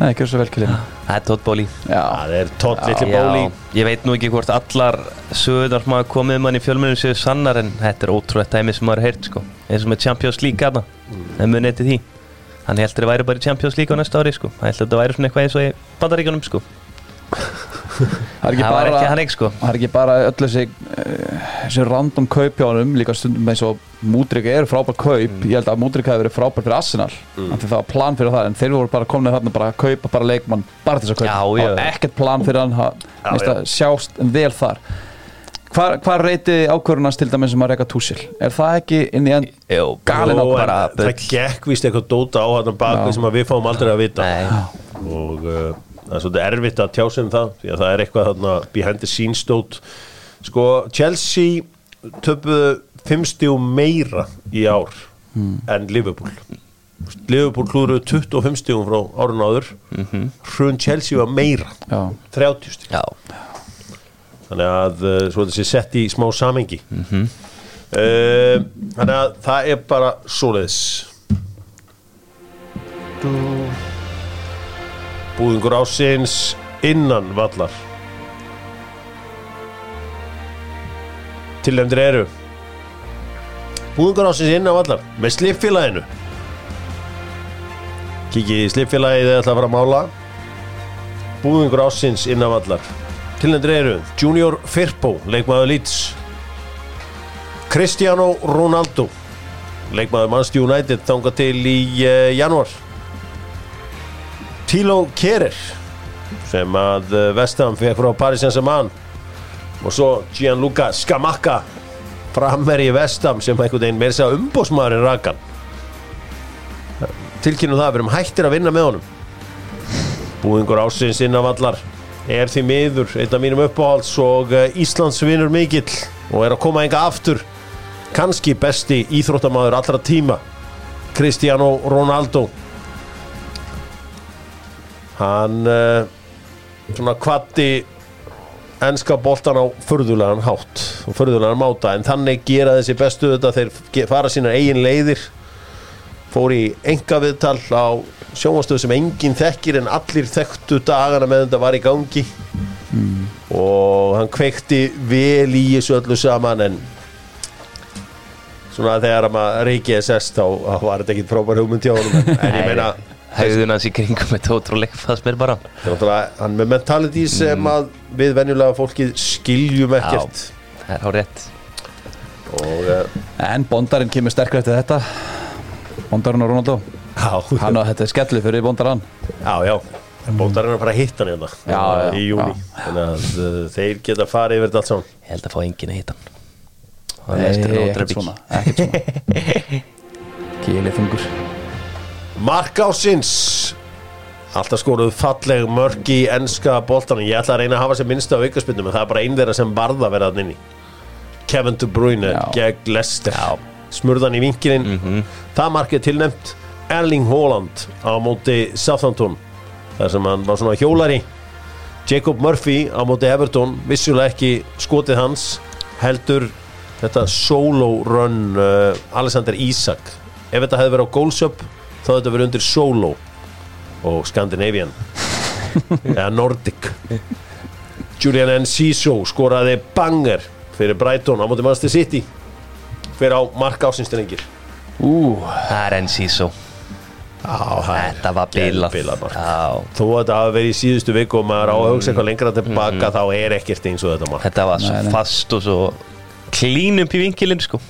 Nei, ekki svo vel killið Það er Todd Bóli Já, það er Todd litli Já, Bowley. Ég veit nú ekki hvort allar sögurnar sem hafa komið um hann í fjölmjörnum séu sannar en þetta er ótrúlega dæmi sem maður heyrt sko. Eins og með Champions League aðna en munið til því. Hann heldur að væri bara í Champions League á næsta ári sko. Hann heldur að þetta væri svona eitthvað eins og í bandaríkjunum sko það er ekki bara ekki hann ekki sko. Það er ekki bara öll þessi, þessi random kaup hjá honum líka stundum eins og Múdrika er frábær kaup. Ég held að Múdrika hefur verið frábær fyrir Arsenal. Mm. það var plan fyrir það en þeir voru bara komin þarna bara að kaupa bara leikmann bara til þess að kaupa. Var ekkert plan fyrir hann það Já, að sjást vel þar. Hvar, hvar reyti ákvörunast til dæmis sem að reyka túsil? Er það ekki inn í enn galin en ákvörun? það gekk víst eitthvað dóta á hann baki sem að við fáum aldrei að vita. Nei. og uh, það er svolítið erfitt að tjá sig um það því að það er eitthvað þarna behind the scenes stótt sko Chelsea töpuðu fimm stíum meira í ár en Liverpool. Liverpool klúruðu 25 stíum frá árun áður. Hrun Chelsea var meira. Já, 30 stíum Já, þannig að uh, svo þessi sett í smá samengi uh, þannig að það er bara svoleiðis búðingur ásins innan vallar. Tilnefndir eru búðingur ásins innan vallar með slipfélaginu kikið í slipfélagið eða ætla að fara að mála. Búðingur ásins innan vallar. Tilnendur eru Junior Firpo, leikmaður Leeds. Cristiano Ronaldo leikmaður Manchester United þanga til í uh, januar Tilo Kerer sem að uh, Vestham fekk frá Paris Saint-Germain. Og svo Gianluca Scamacca framherri í Vestham sem einhvern veginn meira segja umbósmaðurinn rakan. Tilkynum það, við erum hættir að vinna með honum. Búðingur ásins innan vallar er því miður einn af mínum uppáhalds og eh, Íslands vinnur mikill og er að koma enga aftur. Kannski besti íþróttamaður allra tíma Cristiano Ronaldo hann uh, svona kvatti enska boltan á förðulegan hátt og förðulegan máta en þannig gera þessi bestu þetta þeir fara sínar eigin leiðir fór í enga viðtal á sjónvastöðu sem enginn þekkir en allir þekktu dagana með þetta var í gangi. Og hann kveikti vel í þessu öllu saman en svona þegar að maður reykið er sest þá var þetta ekkit frábær hugmynd hjá en, en ég meina Hægðun hans í kringum þetta ótrúlega fannst mér bara. Þetta er náttúrulega hann með mentality sem að við venjulega fólkið skiljum ekkert. Það er á rétt. Og uh, En bondarinn kemur sterkur eftir þetta. Bondarinn og Ronaldo. Já, Hann á þetta er skellið fyrir bondarann. Já, já. Bóndar er að fara að hitta hann hérna Já, já, í júni já. þannig að uh, þeir geta farið yfir þetta allt saman. Ég held að fá enginn að hitta hann. Það Nei, er ekkert svona Ekkert svona. Kýlið þungur Mark ásins Alltaf skoruð falleg mörk í enska boltanum. Ég ætla að reyna að hafa sem minnsta á aukaspindum En það er bara einn þeirra sem barða að vera þannig Kevin De Bruyne gegn Leicester. Smurðan í vinkinin Það mark er tilnefnt. Erling Haaland á móti Southampton. Þar sem hann var svona hjólari. Jacob Murphy á móti Everton. Vissulega ekki skotið hans heldur þetta solo run uh, Alexander Isak. Ef þetta hefði verið á Goalsub þá þetta verið undir solo og Scandinavian. Eða Nordic. Julian Enciso skoraði banger fyrir Brighton á móti Manchester City. Fyrir á mark ásinstenningir Ú, Það er er Þetta var. Já, Þó að þetta hafi verið í síðustu viku og maður á að hugsa eitthvað lengra tilbaka þá er ekkert eins og þetta mark. Þetta var svo fast og svo klín upp í vinkilinn sko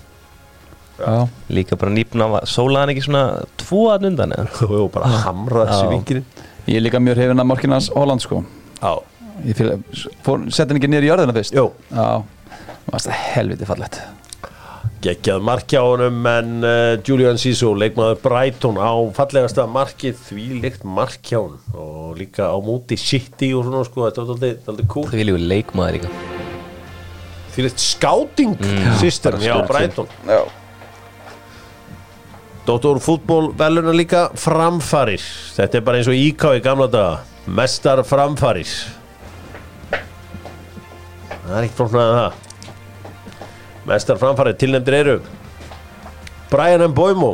Já, Líka bara nýpna sólaðan ekki svona tvo að undan eða? Og bara hamra þessi Já. vingirinn ég er líka mjög hrifin að markinans Holland sko. Já, sett hann ekki niður í jörðina fyrst? Já, það var helviti fallegt. Geggjað mark hjá honum en uh, Julian Siso, leikmaður Brighton á fallegasta markið því líkt mark hjá honum. Og líka á móti City og svona sko, þetta var aldrei cool. Það viljum við leikmaður líka. Því scouting system bara hjá stórkostleg. Brighton. Já Dóttor fútból veluna líka framfarir. Þetta er bara eins og íká í gamla daga. Mestar framfarir. Það er ekkert flóknar að það. Mestar framfarir tilnefndir eru Brian Mboimo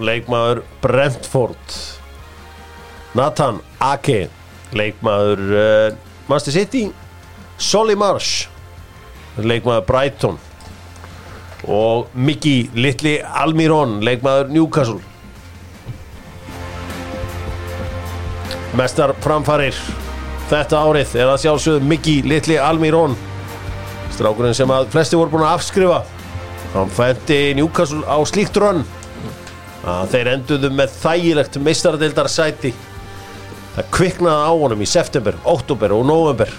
leikmaður Brentford. Nathan Ake leikmaður uh, Manchester City. Solly Marsh leikmaður Brighton og Miki Litli Almiron leikmaður Newcastle. Mestar framfarir þetta árið er að sjálfsögðu Miki Litli Almiron. Strákurinn sem að flesti voru búin að afskrifa. Hann fætti Newcastle á slíkt rönn að þeir enduðu með þægilegt meistaradildar sæti það kviknaði á honum í september, oktober og november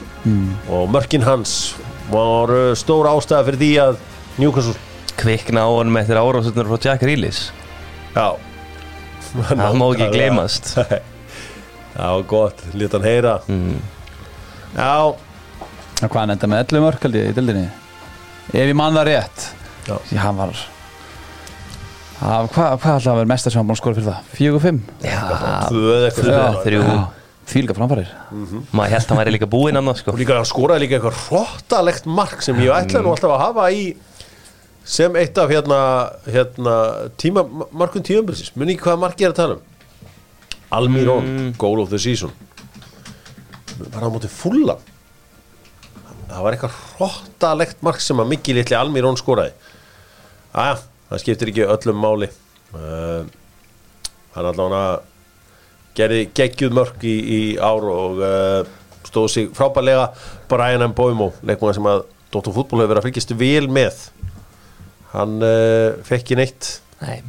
og mörkin hans voru stór ástæða fyrir því að Newcastle Kvikna á honum eftir árásutnur frá Jack Reelis Já. Það má ekki gleymast. Já, gott, lítið hann heyra. Mm. Já, Og hvað hann enda með 11 mörk held ég í dildinni Ef ég man það rétt. Já. Því hann var Það, hvað, hvað ætlaði að vera mesta sem hann búin að skora fyrir það? 4-5? Já, tvö eða eitthvað Já. svona. þrjú. Fílga framfarir. Maður held að hann væri líka búinn annars sko. Og líka hann skoraði líka eitthvað hróttalegt mark sem ég ætlaði nú alltaf að hafa í sem eitt af hérna, hérna tíma, markum tíumbilsis muni ekki hvaða mark ég er að tala um? Almirón, goal of the season. Var á móti fulla það var eitthvað hróttalegt mark sem að Mikki litli Almirón skoraði. Aðja, það skiptir ekki öllum máli. Uh, hann allavega gerði geggjuð mörk í, í ár og uh, stóð sig frábærlega. Brian M. Boimo, leikmaður sem að Dóttur fútból hefur verið að fylgjast vel með hann uh, fekk ekki neitt. Nei,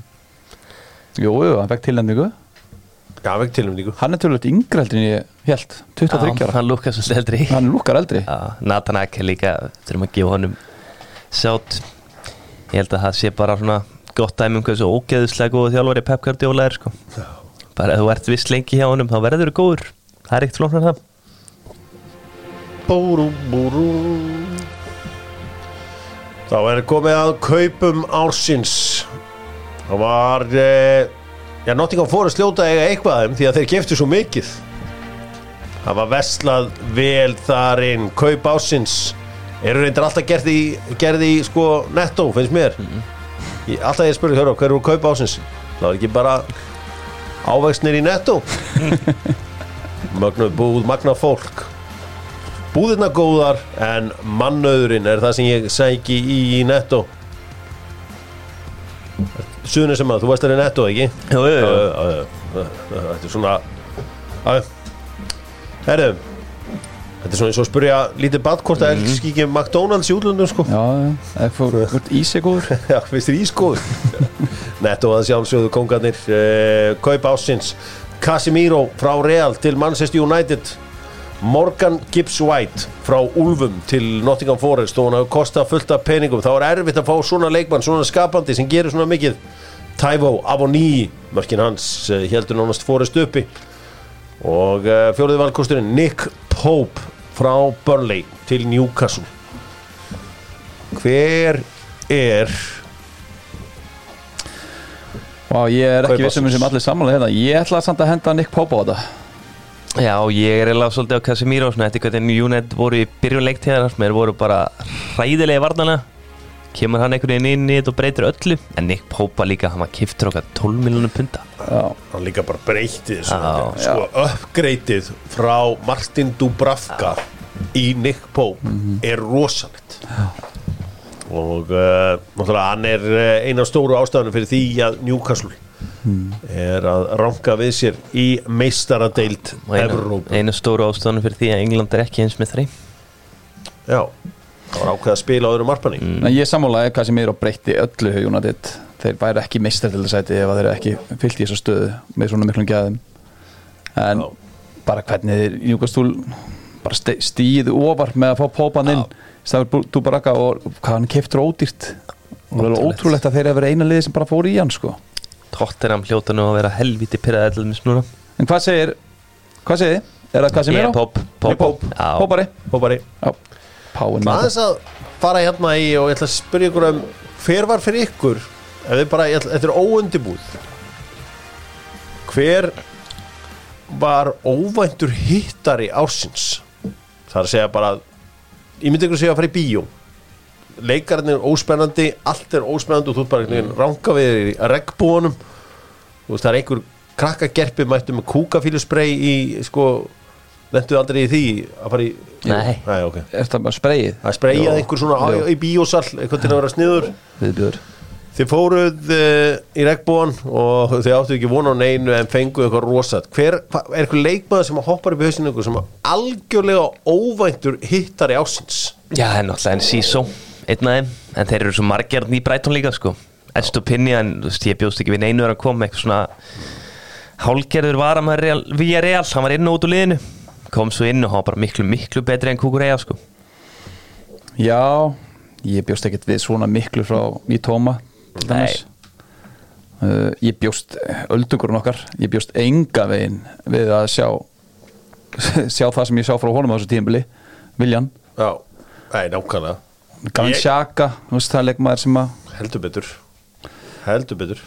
Jú, jú, hann fekk tilnæmningu já, hann fekk tilnæmningu Hann er tölvöld yngri heldur en ég held 23 Já, ára. hann lukkar svo eldri. Hann lukkar eldri. Já, Nathan Ake líka þurfum að gefa honum sjátt. Ég held að það sé bara svona gott dæmi um hvað svo ógeðslega góðu þjálfari Pep Guardiola er sko. Bara ef þú ert viss lengi hjá honum þá verður þú góður. Það er ekkert flóknar það. Búrú, búrú Þá er komið að kaupum ársins. Það var eh, Já, Nottingham Forest ljóta eiga eitthvað af þeim því að þeir geftu svo mikið. Það var vestlað vel þar inn. Kaup ársins Eru reyndar alltaf gerði í, gerði í sko netto, finnst mér. Ég, Alltaf ég spurði hörru, hver eru kaup ársins? Það var ekki bara ávegsnir í netto Mögnuð búð, magnað fólk Búðirna góðar en mannauðurinn er það sem ég sæki í, í netto? Suðunni sem að þú veist það er netto ekki? Já, já, já. Þetta er svona. Herru Þetta er svona eins og að spyrja lítið bad hvort það elski ekki McDonalds í útlöndum sko. Já, já, ef þú ert ísi góður Já, finnst þér ískóður Netto að sjálfsögðu kongarnir uh, Kaup ásins Casemiro frá Real til Manchester United Morgan Gibbs White frá Ulfum til Nottingham Forest. Og hann hafa kostað fullt af peningum. Þá er erfitt að fá svona leikmann, svona skapandi sem gerir svona mikið. Taivo Avoni, mörkin hans heldur nánast Forest uppi. Og uh, fjóriði valkosturinn Nick Pope frá Burnley til Newcastle. Hver er Vá, ég er ekki vissum sem allir sammála hérna. Ég ætla samt að henda Nick Pope á þetta Já, ég er eiginlega svolítið á Casemiro svona, eftir hvernig United voru í byrjun leiktíðar sem þeir voru bara hræðilega varnarlega kemur hann einhvern veginn inn í þetta og breytir öllu en Nick Pope var líka, hann var kiftur okkar 12 miljonum punta Já, hann líka bara breytið Já. sko uppgreitið frá Martin Dubravka í Nick Pope er rosalegt. Og uh, náttúrulega hann er uh, eina stóru ástæðanum fyrir því að Newcastle er að ranka við sér í meistaradeild Og einu, stóru ástæðanum fyrir því að England er ekki eins með þrei Já, það var ákveð að spila á öðrum marpanni En ég sammálaði hvað sem er og breytti öllu hjá United þeir væri ekki meistartildasæti ef að þeir eru ekki fyllt í þessu stöðu með svona miklum gæðum. En Já. bara hvernig þeir Júkastúl bara ste- stíð ofar með að fá pópan inn Stafur Dúbaraka og hvað hann keftur ódýrt. Og það er Ótrúlegt. að þeir eru verið eina liði sem bara fór í hann sko Tottenham hljóta nú að vera helviti pyrraði allir snúna en hvað segir hvað segir þið? Er það hvað sem Ég er er á? pop, pop, Pop. Pópari Hópari Já, Páin með aðeins að fara hérna í og ég ætla að spyrja ykkur um hver var fyrir ykkur ef þið bara, ég ætla, þetta er óundibúð hver var óvæntur hittari ársins? Það er að segja bara ég myndi ykkur að segja að fara í bíó leikarinn er óspennandi allt er óspennandi og þú ert bara mm. ranga við þér í regnbúanum þú veist það er einhver krakkagerpi mættu með kúkafílusprey í sko lentuðu aldrei í því að fara í Nei. Nei ok Er það bara spreyið? að spreyja Jó. einhver svona á, Jó. í bíósal eitthvað til að vera sniður Viðbjör þið fóruð uh, í regnbúan og þið áttu ekki vona á neinu en fenguð eitthvað rosat hver, hva, er eitthvað leikmaður sem hoppar upp í hausinu sem algjörlega óvæntur hittari ásins Já, það er náttúrulega en Sísó einn af þeim, en þeir eru svo margir í Brighton líka sko. Estupinja, en þú veist, ég bjóst ekki við neinu að koma eitthvað svona hálgerður var að maður via real, hann var inn og út úr liðinu. Kom svo inn og hann var bara miklu, miklu betri en Kukureya sko. Já, ég bjóst ekkert við svona miklu frá í tóma til Nei. dæmis. uh, Ég bjóst öldungurinn okkar, ég bjóst enga veginn við að sjá sjá það sem ég sjá frá honum á þessu tímbili Viljan, já, nei, nákvæmlega Gavan Ég- Sjaka þú veist það er leikmaður sem að heldur betur. Heldur betur.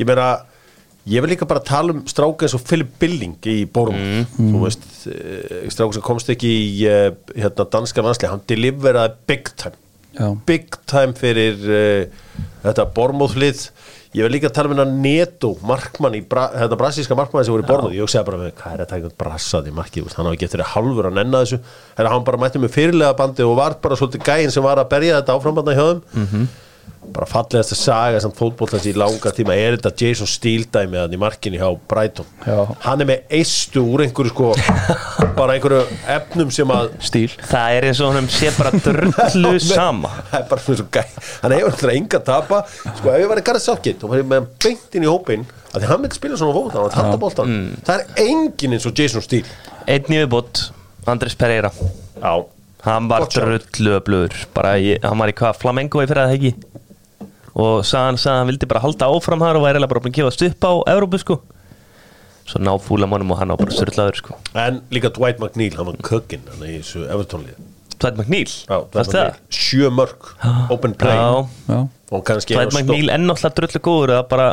Ég meina, ég vil líka bara tala um stráka eins og Philip Billing í Borm þú veist, eh, stráka sem komst ekki í eh, hérna, danska landsli hann deliveraði big time. Já, big time fyrir uh, þetta Bormóðlið ég vil líka tala um hennar Neto markmann í bra, þetta brasilíska markmann sem voru í Bormóð ég segja bara með hvað er þetta einhvern brassað í markið hann ekki eftir að halvur að nenna þessu. Hann bara mætti með fyrirlega bandi og var bara svolítið gæinn sem var að berja þetta áframbanda hjá þeim bara fallegast að saga samt fótbollans í langa tíma er þetta Jason Steele dæmi að í markinu hjá Brighton. Já. hann er með eistu úr einhverju sko bara einhverju efnum sem að stíl. Það er eins og hann sé bara drullu sama. Það er bara svona svo gæ hann hefur alltaf enga að tapa. Sko ef ég var í Gareth Southgate og var ég með hann beint inn í hópin að því hann myndi spila svona fót hann var að tata boltan það er engin eins og Jason Steele. Einn í viðbót, Andres Pereira. Já Hann var drullu öflugur hann var í hvað, Flamengo í fyrir að það ekki? Og sagði hann, sagði hann vildi bara halda áfram þar og eiginlega bara búin að gefast upp á Evrópu sko. Svo ná fúla mannum og hann á bara surlaður sko. En líka Dwight McNeil hann var kökinn hann í þessu Evertónlið Dwight McNeil, sjö mörg open play. Já, Já, og kannski Dwight McNeil enn náttúrulega drullu góður eða bara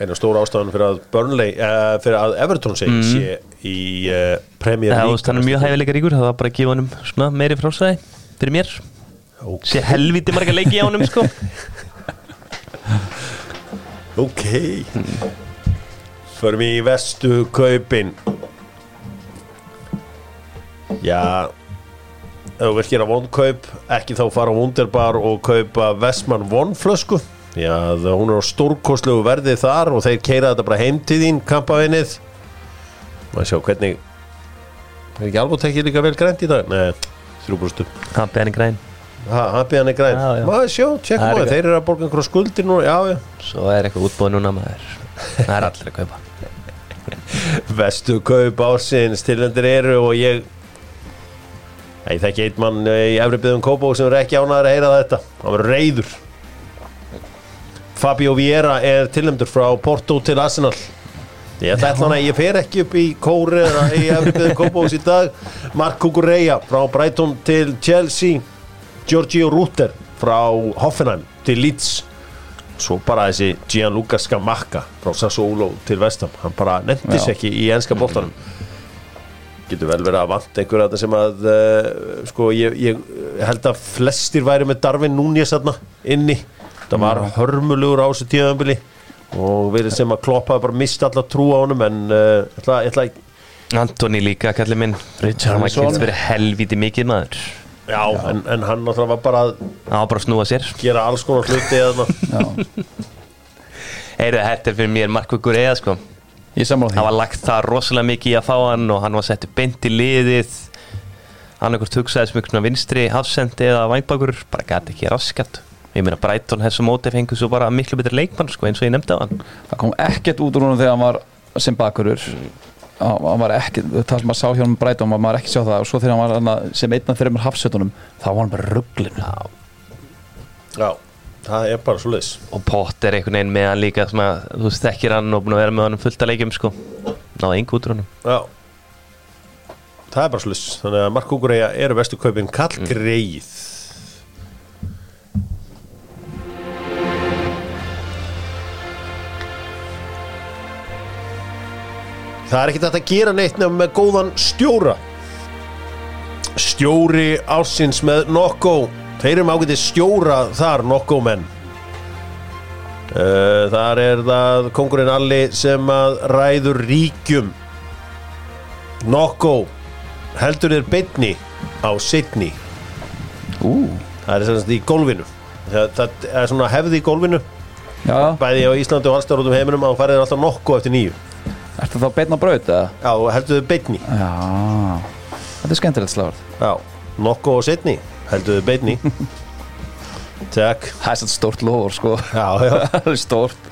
eina stóra ástæðan fyrir að Burnley uh, fyrir að Everton segi sé í uh, Premier League hann er mjög hæfileika ríkur það var bara að gefa honum svona meiri frásæði fyrir mér. Ok. sé helviti marga leiki á honum sko. Ok. Förum í vestu kaupin. Já Ef þú vilt gera vonkaup ekki þá fara á Wunderbar og kaupa Vestmann vonflösku Já, það- hún er á stórkostlegu verði þar og þeir keira þetta bara heim til þín kampavinnið. Maður sjá hvernig Er ekki alveg tekið líka vel grænt í dag? Nei, þrjúbúrstu beðan í græn Happy hann er grænt Já, já. Maður sjá, Það er maður, ekki- þeir eru að borga einhverja skuldir nú Já, já. Svo er eitthvað útbúið núna maður. Það er allir að kaupa. Vestu kaup ásins tilhendir eru og ég ég þekki einn mann í efri byggðum Kópó sem er ekki ánæður að heyra þetta. Hann verður reyður Fabio Vieira er tilhendur frá Porto til Arsenal. Ég ætla að ég fer ekki upp í kóri eða í efri byggðum Kópós í dag. Mark Kukureya frá Brighton til Chelsea. Giorgio Rutter frá Hoffenheim til Leeds. Svo bara þessi Gianluca Scamacca frá Sassuolo til Vestam hann bara nefndis ekki í enska boltanum. Getur vel verið að vant einhver að sem að uh, sko ég, ég held að flestir væri með Darvin Núñez inni það var hörmulugur á þessu tíðanbili og verið sem að kloppa bara mist alla trú á honum en uh, ég ætla, ég ætla að Antoni líka, kallir minn. Hann var kynst fyrir helviti mikið maður. Já, en, en hann náttúrulega var bara að hann var bara að snúa sér. gera alls konar hluti eða já, Heyrðu, þetta er fyrir mér Markukur eða sko. Ég sammála Það því var lagt það rosalega mikið í að fá hann og hann var settur beint í liðið. Hann ekkert hugsaði sem einhvern vinstri hafsendi eða vangbakur bara gæti ekki raskat ég meina Brighton þessu móti fengur svo bara miklu betri leikmann sko, eins og ég nefndi á hann Það kom ekkert út úr honum þegar hann var sem bakurur. Hann hann var ekki, það sem maður sá hjá hann Breitum maður var ekki sjá það. Og svo þegar hann var sem einn af þeirra hafsötunum þá var hann bara rugglin Já, það er bara svo leis og Pott er einhvern veginn með hann líka sem að þú veist þekkir hann og búin að vera með hann fullt að leikjum sko. Náði engu út úr hann Já. Það er bara leis Þannig að Mark Kukureya eru bestu kaupin. Kall greið Það er ekkert að gera neitt nefnum með góðan stjóra. Stjóri ásins með Nokko. Þeir eru með ágætið stjóra þar Nokko menn. Uh, þar er það kongurinn Alli sem að ræður ríkjum. Nokko heldur þér beinni á setni Ú, það er sem sagt í gólfinu. Það, það er svona hefði í gólfinu. Já, bæði á Íslandi og allstar út um heiminum að hann farið alltaf Nokko eftir nýju ertu þá beinn á braut eða? já, heldur þér beinni. Já, þetta er skemmtilegt sláður já, Nokko og setni heldur þér beinni. Takk. Það er svona stórt lofur sko. Já, já. Það er stórt.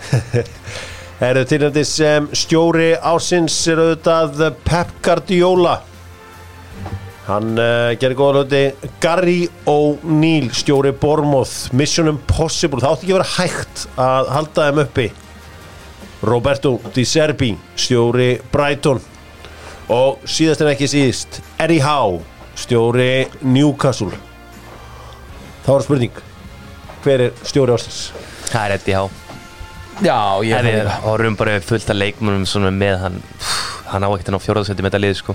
Eru tilnætti sem stjóri ásins er auðvitað Pep Guardiola. Hann uh, gerir góða hluti. Gary O'Neill stjóri Bournemouth. Mission Impossible, það átti ekki að vera hægt að halda þeim uppi Roberto Di Serbi stjóri Brighton. Og síðast en ekki síðist Eddie Howe stjóri Newcastle. Það var spurning hver er stjóri ásins? það er Eddie Há Já, ég Það er er horfum bara fullt af leikmennum svona með hann. Hann á ekkert hann á fjóraðsætti með þetta lið sko.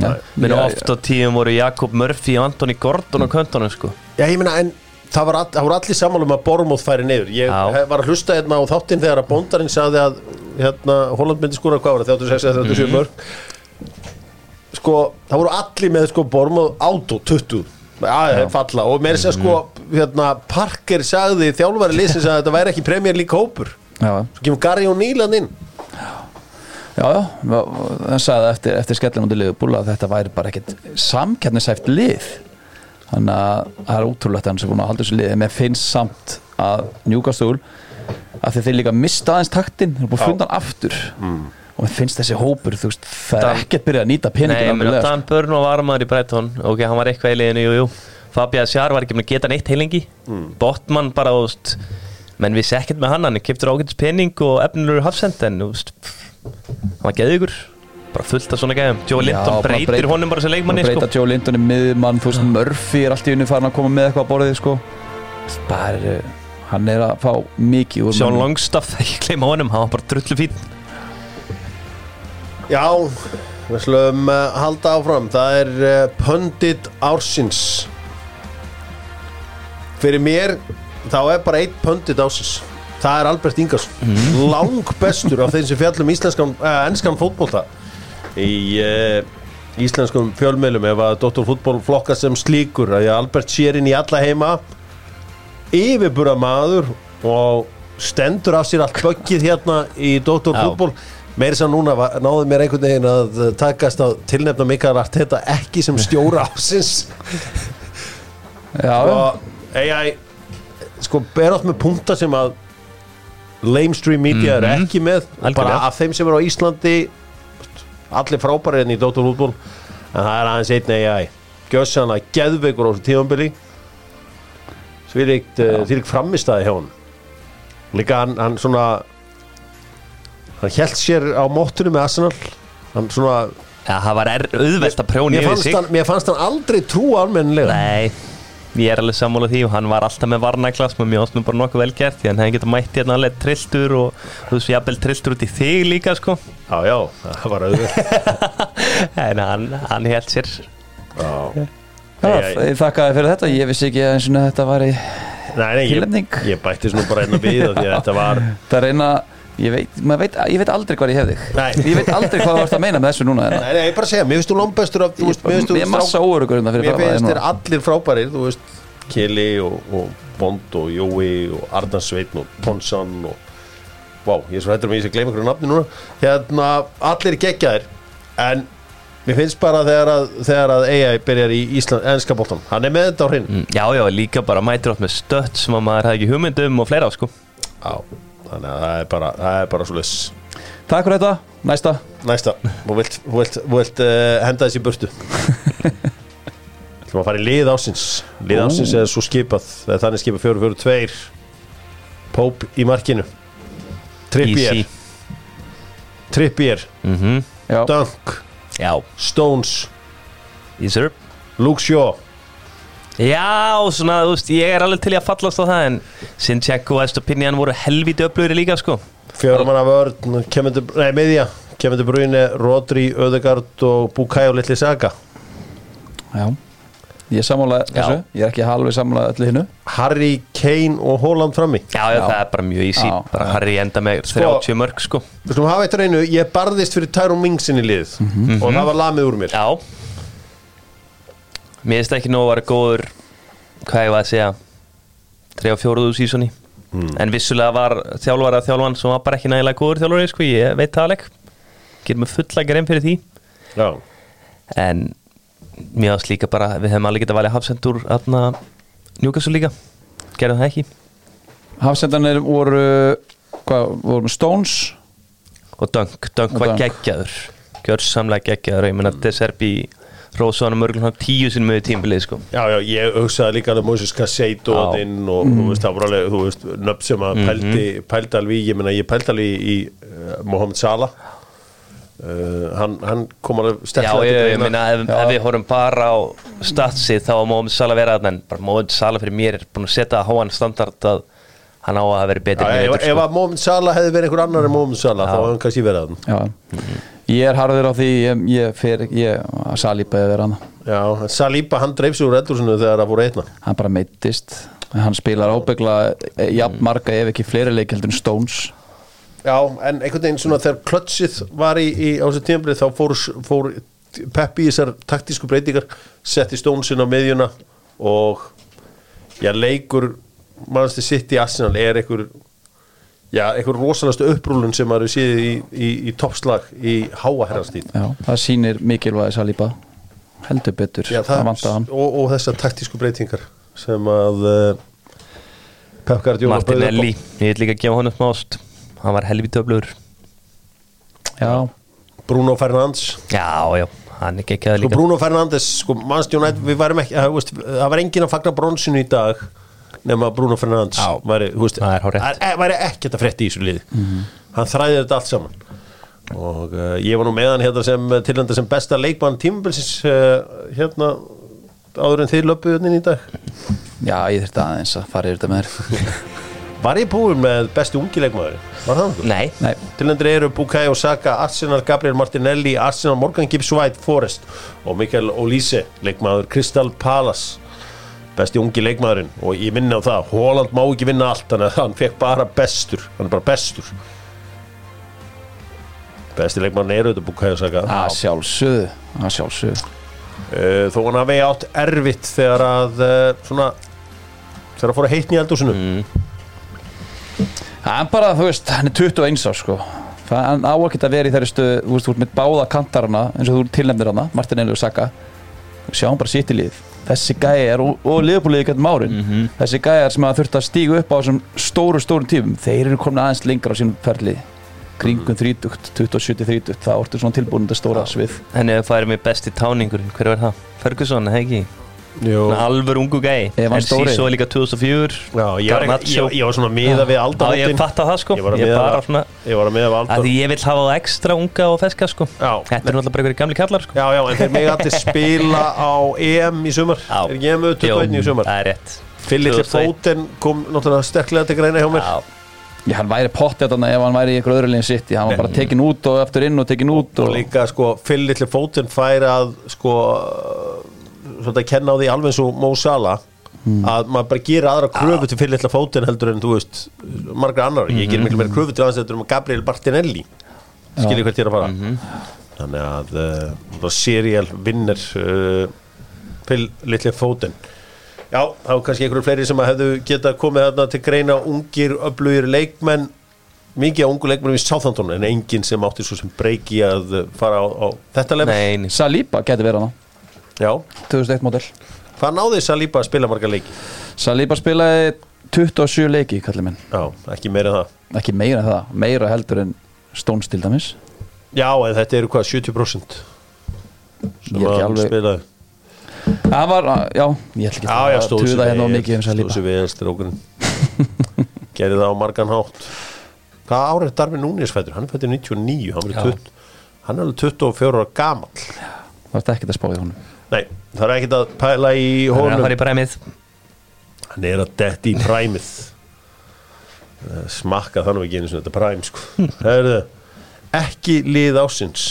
Já, Minn já, oft á tíum voru Jakob Murphy og Anthony Gordon á köntunum sko. Já, ég meina, en það, var all, það voru allir sammála um að Bormóð færi niður. Ég Já. var að hlusta hérna á þáttinn þegar að bóndarinn sagði að hérna, Holland myndi skúra hvað var það, 36 eða 37 Mhm. mörg Sko, það voru allir með sko Bormóð átó 20 Já, falla. Og meira sér sko Mhm. hérna, Parker sagði þjálfari liðsins að þetta væri ekki Premier League hópur. Já, Svo kemur Gary O'Neill hann inn. Já, já Það sagði eftir, eftir skellum út í liðbúl að þetta væri bara ekkert samkeppnisæft lið Þannig að það er útrúlegt að hann sem búin að halda þessu liði. Mér finnst samt að njúkastúl að þeir líka mista aðeins taktinn þeir búin að funda hann aftur. Og mér finnst þessi hópur, veist, það er Dan- ekkert byrjað að nýta Nei, peningin meina Dan Börn var maður í Brighton. Ok, hann var eitthvað í liðinu, jú, jú. Fabian Sjar var ekki með að geta neitt heilengi. Mm. Botman bara, veist menn vissi ekkert með hann, hann kiptur ágætis pening og efnilur hafsend en, veist hann var geðugur bara fullt af svona gæðum, Joe Já, Linton breytir breyt- honum bara sem leikmanni breyta sko. Joe Linton í miðmann, þú veist, Murphy er allt í unni farin að koma með eitthvað að borðið, sko. Bara, hann er að fá mikið mönnum. Longstaff, ekki gleyma honum hann var bara drullu fín Já, við slum uh, halda áfram. Það er uh, pundit ársins. Fyrir mér þá er bara einn pundit ársins. Það er Albert Ingarsson Lang bestur af þeim sem fjallum íslenskan, uh, enskan fótbolta Í uh, íslenskum fjölmeilum ef að Dr. Fútból flokka sem slíkur að Albert sér inn í alla heima yfirbúra maður og stendur af sér allt böggið hérna í Dr. Fútból meiri sem núna náði mér einhvern veginn að takast að tilnefna Mikael Arteta ekki sem stjóra ásins Já, og AI sko ber átt með punta sem að lamestream media er ekki með Algjörlega. bara af þeim sem eru á Íslandi allir frábæri enn í Dr. Fútból en það er aðeins einn AI gjössan að geðveikur á þessu tíðanbili þvílíkt uh, þvílíkt framistæði hjá hann líka hann, hann svona hann held sér á móttunum með Arsenal. Hann svona Já, það var auðvelt að prjóna yfir sig. mér fannst hann aldrei trú almennilega. Nei, ég er alveg sammála því og hann var alltaf með varnaglas og mér ástum bara nokkuð vel gert því hann hefði getað mætt hérna alveg trilltur og þú veist, jafnvel trilltur út í þig líka sko. Já já, það var auðvitað en hann, hann held sér. Já. ég þakkaði fyrir þetta. Ég vissi ekki eins og þetta var í Nei, nei, ég, ég bætti svona bara einn að býða því að þetta var það reyna ég veit, veit, ég veit aldrei hvað ég hef þig. Nei. ég veit aldrei hvað þú ert að meina með þessu núna. Nei, nei, ég bara að segja, mér finnst þú langbestur af, þú veist, mér finnst þú ég er massa óörugur hérna fyrir Mér finnst þér allir frábærir, þú veist Kili og, og Bond og Jói og Arnar Sveitn og Ponsan og Vá, ég er svo hættur um að ég sé að gleyma einhverju nafni núna. Hérna, allir geggjaðir En mér finnst bara þegar að, þegar að AI byrjar í Ísland, ennska boltan Hann er með þetta á hreinu. Mm, Já, já, líka bara mætir átt með stött sem að maður hefði ekki hugmynd um og fleira sko. Já, þannig að það er bara, það er bara svo leys Takk fyrir þetta, næsta. Næsta, þú vilt, þú vilt, þú vilt uh, henda þessi í burtu. Þú að fara í lið ásins Lið ásins er svo skipað er þannig skipað 4-4-2 Pope í markinu. Trippier. Trippier, mm Já, Dunk, Já, Stones. Luke Shaw Já, svona, þú veist, ég er alveg til í að fallast á það en Sinchenko og Estopinian voru helviti öflugri líka sko. Fjóramanna vörn, Bruyne, nei miðja Kevin De Bruyne, Rodri, Ödegard og Bukayo Litli Saga. Já. Ég sammála þessu, ég er ekki halvið sammála öllu hinnu Harry Kane og Holland frammi. Já, já, það er bara mjög easy. Já, Bara já. Harry enda með Sko- 30 mörg sko. Við skulum hafa eitt reynu, ég barðist fyrir Tyrone Mings inn í lið og það var lamið úr mér. Já Mér finnst ekki nóg að vera góður Hvað ég var að segja 3 og 4 úr sísoni En vissulega var þjálfara þjálfan sem var bara ekki nægilega góður þjálfari sko, ég veit það alveg. Gerum við fulla grein fyrir því. Já, En mér ást líka bara Við hefum alveg getað valið hafsendur Þarna Njúkassu líka. Gerðum það ekki? Hafsendanir voru hvað, voru Stones? Og Dunk, Dunk Og var geggjaður. Gjörsamlega geggjaður. Ég meina De Serbi Rósaðanum örgulega tíu sinni með tímbilið sko já, já, ég hugsaði líka að Moses Casseto Já. og inn og þú veist, það var alveg, þú veist, nöfn sem að pældi, pældi alveg ég meina, ég pældi alveg í, í uh, Mohamed Salah uh, hann, hann kom alveg Já, sterklega ég, til ég greina. meina ef, ef við horfum bara á statsið þá á Móhamed Salah vera en bara Móhamed Salah fyrir mér er búin að setja háan standard að hann á að vera Já, betur ef, sko. að Mohamed Salah hefði verið einhver annar en Mohamed Salah, þá Já. hefði hann kannski verið að Já Ég er harður á því, ég, ég fer ég, að Saliba eða vera hann Saliba, hann dreif sig úr eldúsinu þegar það voru einna hann bara meittist hann spilar ábyggla jafn marga ef ekki fleiri leik heldur en Stones. Já, en einhvern veginn svona þegar klötsið var í, í á þessu tímabilið þá fór, fór Peppi í þessar taktísku breytingar setti stónsin á miðjuna og já, leikur mannstu sitt í Arsenal er einhver já, einhver rosalasta upprúlun sem maður séð í, í, í toppslag í háa herrastíð. Já, það sýnir mikilvægi Saliba. Heldur betur, Já, það hann. og, og þessar taktísku breytingar sem að uh, Pep Guardiola bauð upp á. Martinelli, ég vil líka gefa honum smást hann var helviti öflugur Já, Bruno Fernandes. Já, já, hann er geggjaður Sko líka. Bruno Fernandes, sko, United við værum ekki, það, veist, það var enginn að fagna bronsinu í dag nema Bruno Fernandes væri, veist, það það væri ekkert að frétta í þessu liði. Hann þræði þetta allt saman. Og uh, ég var nú með hann hérna sem tilhanda sem besta leikmann tímabilsins uh, hérna áður en þið löpuðu hérna í dag. Já ég þurfti aðeins að fara yfir þetta með þér. Var ég búinn með besti ungi leikmaður? Var það hann? Nei, Nei, Tilhendur eru Bukayo Saka, Arsenal, Gabriel Martinelli, Arsenal, Morgan Gibbs White, Forrest og Mikael Olise, leikmaður Crystal Palace, besti ungi leikmaðurinn og ég minna á það, Holland má ekki vinna allt, þannig að hann fekk bara bestur, hann er bara bestur. Besti leikmaðurinn eru þetta Bukayo Saka, að sjálfsögðu að sjálfsögðu. Uh, þó hann hafi átt erfitt þegar að, uh, svona, þegar að fóra heitni í eldúsinu. Það er bara, þú veist, hann er 21 ár sko. Hann á ekki að vera í þeirri stöð Þú veist, þú ert með báða kantarana eins og þú tilnefnir hana, Martin og Saka. Sjáum bara sitt í lið Þessi gæjar og, og liðbúliði getum árin. Þessi gæjar sem að þurft að stígu upp á þessum stóru, stóru tífum Þeir eru komin aðeins lengra á sínum ferli. Kringum 30, 27-30 Það orður svona tilbúin þetta stóra svið. Henni ef það er mér besti táningur Hver var það? Ferguson, eða Alvör ungu gæi. En stóri. síðan líka 2004 Já, ég var, ég, ég var svona miða við Já, ég fatt að það sko. Ég var að miða bara við- aldamótin. Því ég vil hafa það ekstra unga og feska sko. Já. Þetta er náttúrulega bara einhverju gamli kallar sko. Já, já, en þeir megi allir spila á EM í sumar. Já. Er EM 21 í sumar? Það er rétt. 2001. fótinn kom náttúrulega sterklega til greina hjá mér. Já, Já, hann væri pottið þarna ef hann væri í ykkur öðru liðin sitt Hann var bara tekin út og eftir inn og tekin út Og og, líka sko, fyllir fótinn fær að sko Svona að kenna á því alveg eins og Mo Salah að maður bara gera aðra kröfu til fyllir fótinn heldur en þú veist margra annar, ég ger miklu meira kröfu til aðeins heldur um Gabriel Martinelli. Skiljið hvert ég er að fara? Þannig að uh, serial vinner uh, fyllir fótinn. Já, þá er kannski einhverju fleiri sem að hefðu geta komið þarna til greina ungir, öflugir leikmenn mikið á ungu leikmennum í Southampton en enginn sem átti svo sem breyki að fara á, á þetta nei. Saliba geti verið hana Já, 2001 model. Hvað náði Saliba að spila marga leiki? Saliba spilaði 27 leiki kallið minn. Já, ekki meira en það. Ekki meira en það, meira heldur en Stones til dæmis. Já, en þetta eru hvað, 70% Ég sem að alveg- spilaði. Það var, já, ég ætla ekki Já, já, að stóð tuða hérna á mikið um Saliba. sér vel strókurinn Gerði það á margan hátt. Hvað árið fættur? Hann er fættur 99, hann, Já. er 20, hann er alveg 24 ára gamall. Það var ekkert að spáði honum Nei, það er ekkert að pæla í Það er að fara í bræmið Hann er að detti í præmið. Smakka þannig ekki einu sinni þetta præm sko. Herðu, ekki lið ásins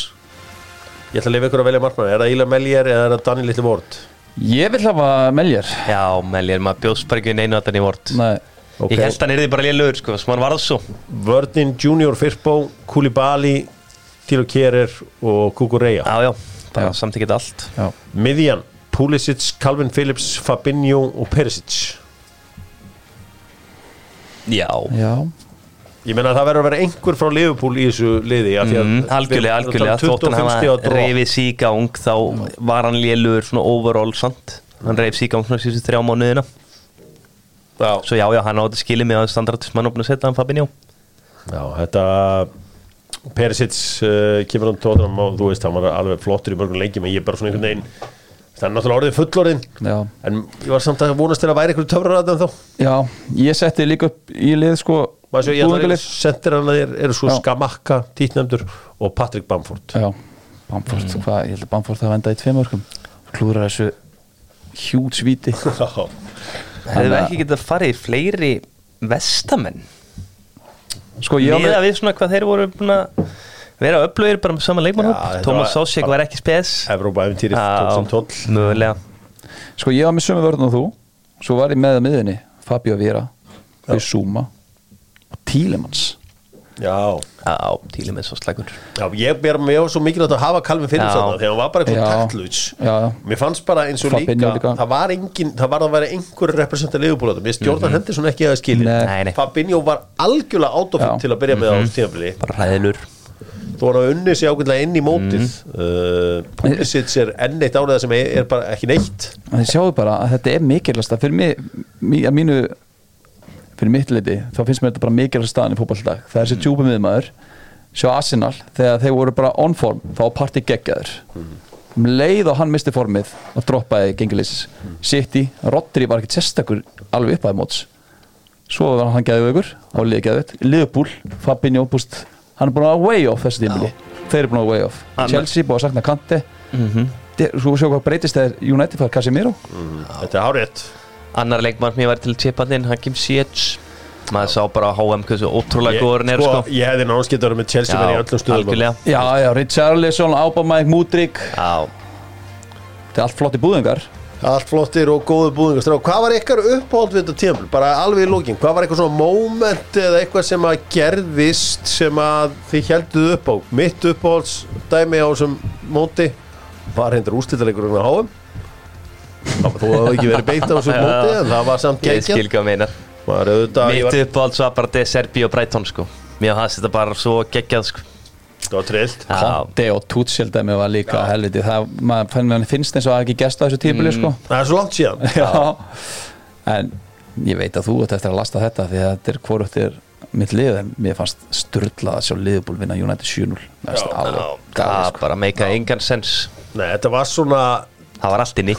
Ég ætla að lifa ykkur að velja markmann. Er það Íla Meljer eða er það Daniel Little Ward? ég vil hafa Meljar Já, Mellir, maður bjóst bara ekki inn einu að þannig vort Nei, Ok. Ég held að hann er því bara lélugur, sko, sem hann varð svo. Vörnin Junior Firpo, Koulibaly Tilo Kjerer og Kukureya. Já, já, bara Já. samtíkit allt. Já, Miðjan, Pulisic, Calvin Phillips, Fabinho og Perisic. Já, já. Ég meina að það verður að vera einhver frá Liverpool í þessu liði af því að mm, algjörlega, tala algjörlega. Um Þótt hann 25 stiga hafa drop. reyfið sig í gang þá var hann lélugur svona overall sant? Hann reyfið sig í gang svona síðustu þrjá mánuðina. Já, Svo já, já, hann átti skilið með að standardismann opna að setja hann Fabinho. Já, þetta Perisic uh, kemur hann tóðan og þú veist, hann var alveg flottur í mörgum leikjum en ég er bara svona einhvern veginn það er náttúrulega orðið fullorðin Já, en ég var samt að vonast til að væri einhverju töfraræðan þá já, ég setti líka upp í lið sko maður svo ég að sendir hann að þér eru svo Já. Skamakka, títnefndur og Patrick Bamford. Já, Bamford, hvað, ég held að Bamford það venda í tveim örkum klúður þessu hjút svíti Já, Hefðu við ekki getað farið í fleiri vestamenn Sko, alveg, við svona hvað þeir voru búin að vera upplögir bara með saman Já, leikmannhóp þetta Thomas var- ekki spes. Evrópa-æfintýri Já, 2012 mögulega. Sko, ég var með sömu vörðun og þú. Svo var ég með að miðinni Fabio Vera, Bissúma og Tílemans Já, Já, tíli með svo slagur já ég mig á svo mikilvægt að hafa Calvin Phillips Já. þarna þegar hann var bara eitthvað já. Mér fannst bara eins og líka, líka. það var engin það var að vera einhver representar liðbúlatum Mér stjórnar Henderson ekki að skilja. Nei. Nei, nei, Fabinho var algjörlega átofitt til að byrja með á tímabili. Bara ræðilur þú var að unni sig ákveðlega inn í mótið. Uh, Pulisic er enn eitt álega sem er, er bara ekki neitt. Þið sjáu bara að þetta er mikilvægast fyrir mig, mí- að mínu fyrir mitt leiti, þá finnst mér þetta bara mikilvægast staðan í fótballdag, það er þessi djúpa miðmaður sjá Arsenal, þegar þeir voru bara on form, þá var partí geggjaður. Um leið og hann misti formið og droppaði gengileysis. City, Rodri var ekkert sérstakur alveg upp að móts. Svo var hann geðveikur á liði geðveikt Liverpool, Fabinho, búst hann er búin að way off þessi tímili þeir eru búin að way off, Hann- Chelsea búin að sakna Kante. Mm -hmm. svo sjá hvað breytist þegar United fær Casemiro. Þetta er hárétt Annar leikmann sem ég var til Chipadin, Hakim Ziyech. Maður sá bara á HM hversu ótrúlega góður hann er sko Ég hefði náttúrulega vera með Chelsea menn í öllum stöðum. algjörlega. Já, já, Richarlison, Aubameyang, Mudrik Já, Þetta er allt flotti búðingar. Allt flottir og góðu búðingar. Hvað var ykkar uppáhald við þetta tímpl? Bara alveg í lókin Hvað var eitthvað svona moment eða eitthvað sem að gerðist sem að þið helduð upp á? Mitt uppáhalds dæmi á þessum móti var hendur úrslitaleikurinn á HM Var að það ekki verið beitt á þessum móti en það var samt geggjað. ekki að meina Var auðvitað, ég Mitt var, var bara De Serbi og Brighton sko. Mér hafði þetta bara svo geggjað sko. Það var trillt. Conte og Tuchel dæmi var líka helviti Það finnst eins og að ekki gesta þessu típuli sko. Það er svo langt síðan. Já. En ég veit að þú ert eftir að lasta þetta því að þetta er hvorugt er mitt lið en mér fannst styrlað að sjá liðbúl vinna United 7-0 Það sko. bara meikaði engan sens Nei, þetta var svona Það var allt inni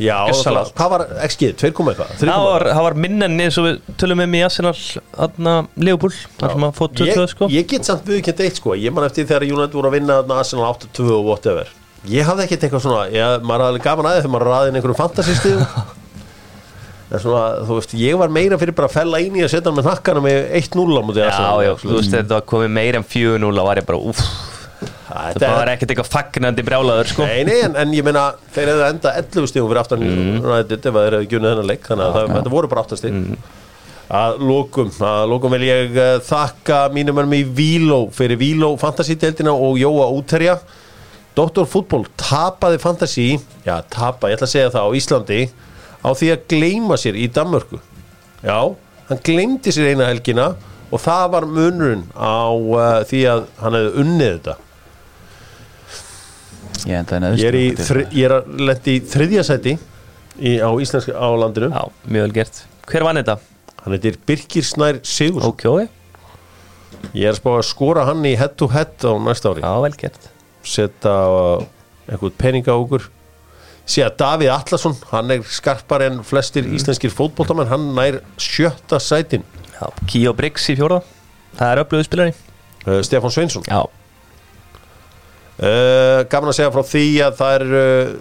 Já, hvað var XG? 2 koma eitthvað? 3 Það var, var minnan eins og við tölum um í Arsenal Þarna Leopold þar sem að fótt 22 ég, sko. ég get samt viðkjönd eitt sko. Ég man eftir þegar United voru að vinna þarna Arsenal 8-2 og whatever. Ég hafði ekkert eitthvað svona ég, Maður hafði gaman aðeins þegar maður raði inn einhverjum fantasystíðum En svona, þú veist, ég var meira fyrir bara að fella í að setja hann með nakkana með 1-0 á mútið Já, já, þú veist þetta var komið meir en 4-0 og var ég bara úff Það Þetta var er ekkert eitthvað fagnandi brjálaður sko Nei, nei, en, en ég meina, þeir hefðu enda 11 stíðum fyrir aftan Mhm. United ef þeir hefðu gjunið þennan leik Þannig að þetta voru bara 8 stíð Mhm. Að lókum, að lókum vil ég uh, þakka mínum önum í Víló fyrir Víló Fantasy-deildina og Jóa Úterja Dr. Fútból tapaði Fantasy Já, tapa, ég ætla að segja það á Íslandi á því að gleyma sér í Danmörku Já, hann gleymdi sér eina helgina og það var munurinn á uh, því að hann hefði unnið þetta Ég ég er, í, þri, ég er að lendi í þriðja sæti í, á íslenska á landinu. Já, mjög vel gert. Hver vann þetta? hann heitir Birkir Snær Sigur Ok, ok. Ég er að spá að skora hann í head to head á næsta ári. Já, vel gert. Setja uh, einhvern peninga á okkur. Sé að Davíð Allarsson hann er skarpar en flestir íslenskir fótboltamenn hann nær sjötta sætin. Já, Kíó Briggs í fjóra Það er öflöðu spilari. Uh, Stefán Sveinsson. Já, uh, gaman að segja frá því að það er uh,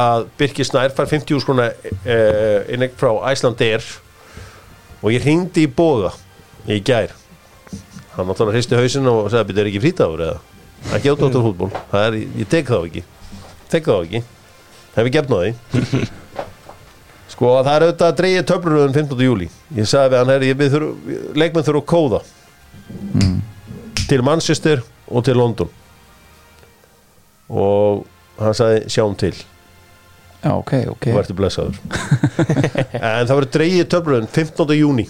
að Birkir Snær fær 50 skrona uh, innegg frá Æsland Air og ég hringdi í bóða í gær. Hann náttúrulega hristi hausinn og sagði að þetta er ekki frítagur eða? Ekki átáttur fútból það er, ég tek þá ekki. Tek þá ekki. Hef ég gefn á því? Sko það er auðvitað að dreigja töfluröðun 15. júli ég sagði við hann herri, við þurfum, leikmenn þurfum að kóða til Manchester og til London og hann sagði sjáum til. Já, ok, ok. Og verður blessaður. En það verður dreigið töfluröðun 15. júni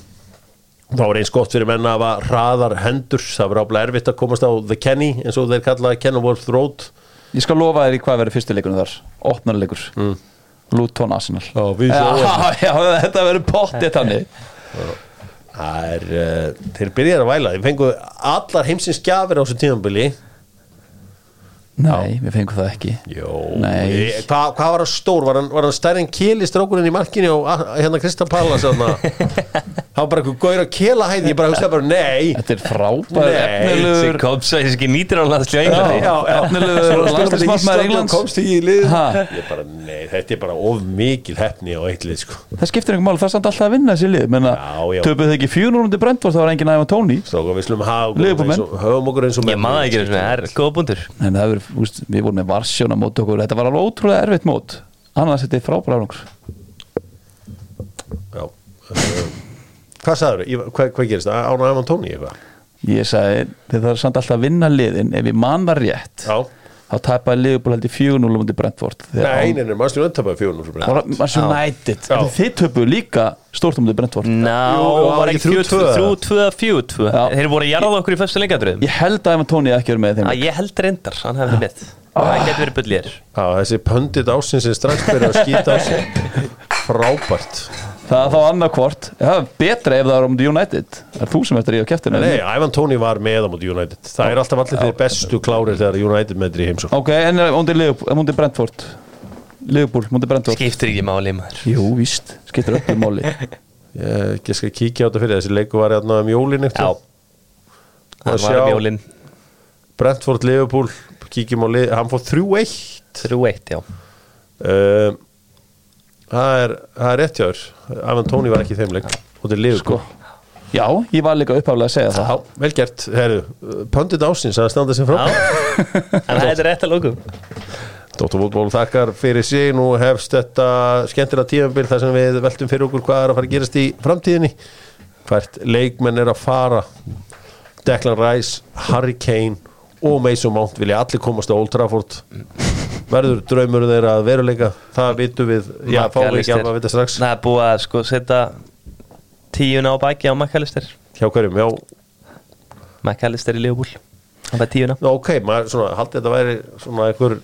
þá var eins gott fyrir menna að hafa hraðar hendur. Það verður áblæð erfitt að komast á The Kenny eins og þeir kallaði Kenilworth Road. Ég skal lofa þér í hvað verður fyrstu leikunum þar. Opnarleikur. Mm. Luton Arsenal. Já, við já, já, þetta verður pottið þannig. Það er, uh, þeir byrjaði að væla. Þeir fengu allar heimsins gjafir á þessu tímabili Nei, við fengum það ekki. Jó, Nei. Ég- Hvað hvað var hann stór? Var hann, hann stærri en keli strákurinn í markinu og hérna Krista Pallas þarna? Það var bara eitthvað gaur að kela hæði Ég bara hugsaði bara, nei. Þetta er Þessi efnilegur ekki nýtir á landslega Englandi Já, efnilegur landslæsmartmaður Englands. komst í lið Ha. Ég bara, nei, þetta er bara of mikil hefni á eitt lið, sko. Það skiptir einhver mál, það er samt alltaf að vinna þessi lið. Menna, töpuð þau ekki fjúnur til Brentford Það var engin aðeins Tóni Við úst, við vorum með Varsjóna mót okkur Þetta var alveg ótrúlega erfitt mót Annars þetta er frábæra árangur Já uh, Hvað sagður? Hvað, hvað gerist það? Án og Evan Tóni eitthvað? Ég sagði, þið þarf samt alltaf að vinna liðin Ef ég man það rétt Já Þá tapaði Liverpool held í 4-0 um til Brentford. Nei, án- nei, nei, mannstu fyrir Það var Manchester United. Já. En Þið töpuðu líka stórt um til Brentford. Ná, jú, var ekki ekki 3-2 3-2? 3-2, Já. Þeir voru að jarða okkur í fyrstu leikadröðum. Ég held að Evan Tóni ekki verið með þeim Ég held reyndar, hann hefði mitt Það getur verið bullir Já, þessi pöndit ásinn sem strax byrja að skýta á sig. Frábært Það er þá annarkvort Það er betra ef það er um the United. Það er þú sem eftir í á keftinu Nei, Ivan Tóni var með á móti United. Það er alltaf allir þeir bestu klárir þegar United meðri í heimsók Ok, en er undir, Liverpool- undir Brentford. Liverpool, undir Brentford. Skiptir ekki máli maður. Jú, víst, skiptir öllu máli. Ég ég skal kíkja á þetta fyrir þessi leiku var hérna um jólin Já, Og hann var um jólin. Brentford, Liverpool, kíkjum á lið Hann fór 3-1 3-1, já. Uh, Það er, það er rétt hjá þér. Ivan Tóni var ekki í þeim leik. Og þetta er Liverpool. Já, ég var líka uppháðlega að segja það. Já, vel gert, herru Pöndit ásins að standa sem frá Já, en það er rétt að lókum Dóttarfútból þakkar fyrir sig. Nú hefst þetta skemmtilega tímabil þar sem við veltum fyrir okkur hvað er að fara að gerast í framtíðinni. Hvert leikmenn er að fara. Declan Rice, Harry Kane og Mason Mount vilja allir komast á Old Trafford verður draumur þeirra að veruleika? Það vitum við, já fáum við ekki alveg að vita strax. Það er búið að sko setja tíuna á baki á McAllister hjá hverjum, já, McAllister í Liverpool. Hann fær tíuna. Ok, maður svona, haldið þetta væri svona einhver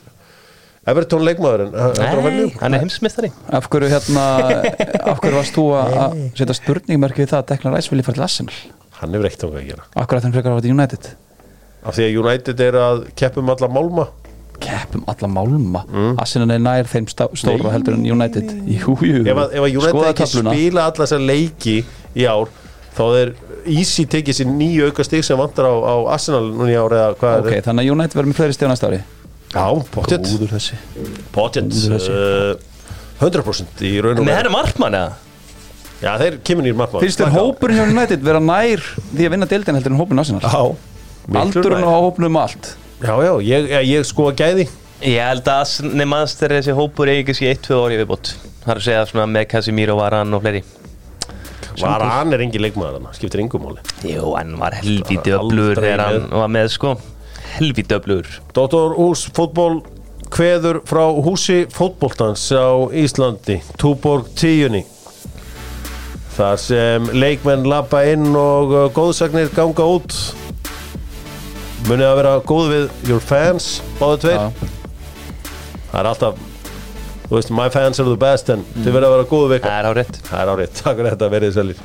Everton leikmaður að Nei, hann er heimsmystari Af hverju hérna Af hverju varst þú að að setja spurningmerki við það að Declan Rice vilja fara til Arsenal? Hann hefur ekkert um að gera. Af hverju ætti hann frekar að fara til United? Af því að United er að keppum alla málma Keppum alla málma. Arsenal er nær þeim stóra heldur en United. Jú, jú, ef að, ef að United ekki spila alla þessar leiki í ár þá er easy tekið sér nýju auka stig sem vantar á, á Arsenal núna í ár eða hvað Ok, er þannig að United verður með fleiri stíð næsta ári. Já, Góður þessi. uh, 100% í raun og Með veru. henni markmann eða? Já, þeir kemur nýr markmann Finnst þér hópurinn hjá United vera nær því að vinna deildin heldur en hópurinn Arsenal? Já Aldurinn á hópnum um allt Já, já, ég, ég, ég sko að gæði. Ég held að nefnast er þessi hópur eigi ekki 1-2 ári viðbót. Það er að segja svona með Casemiro, Varan og fleiri. Var hann er engin leikmaður hann, skiptir engum máli. Jú, hann var helvíti Bara öflugur þegar hann var með sko. Helvíti öflugur. Dóttor Úls fótból kveður frá húsi fótboltans á Íslandi Túborg tíunni. Þar sem leikmenn lappa inn og uh, góðsagnir ganga út munið að vera góð við your fans báðu tveir. Já. það er alltaf þú veist, my fans are the best en þið verða að vera góð við Það ykkar er á rétt það er árið, takk fyrir þetta, verið sælir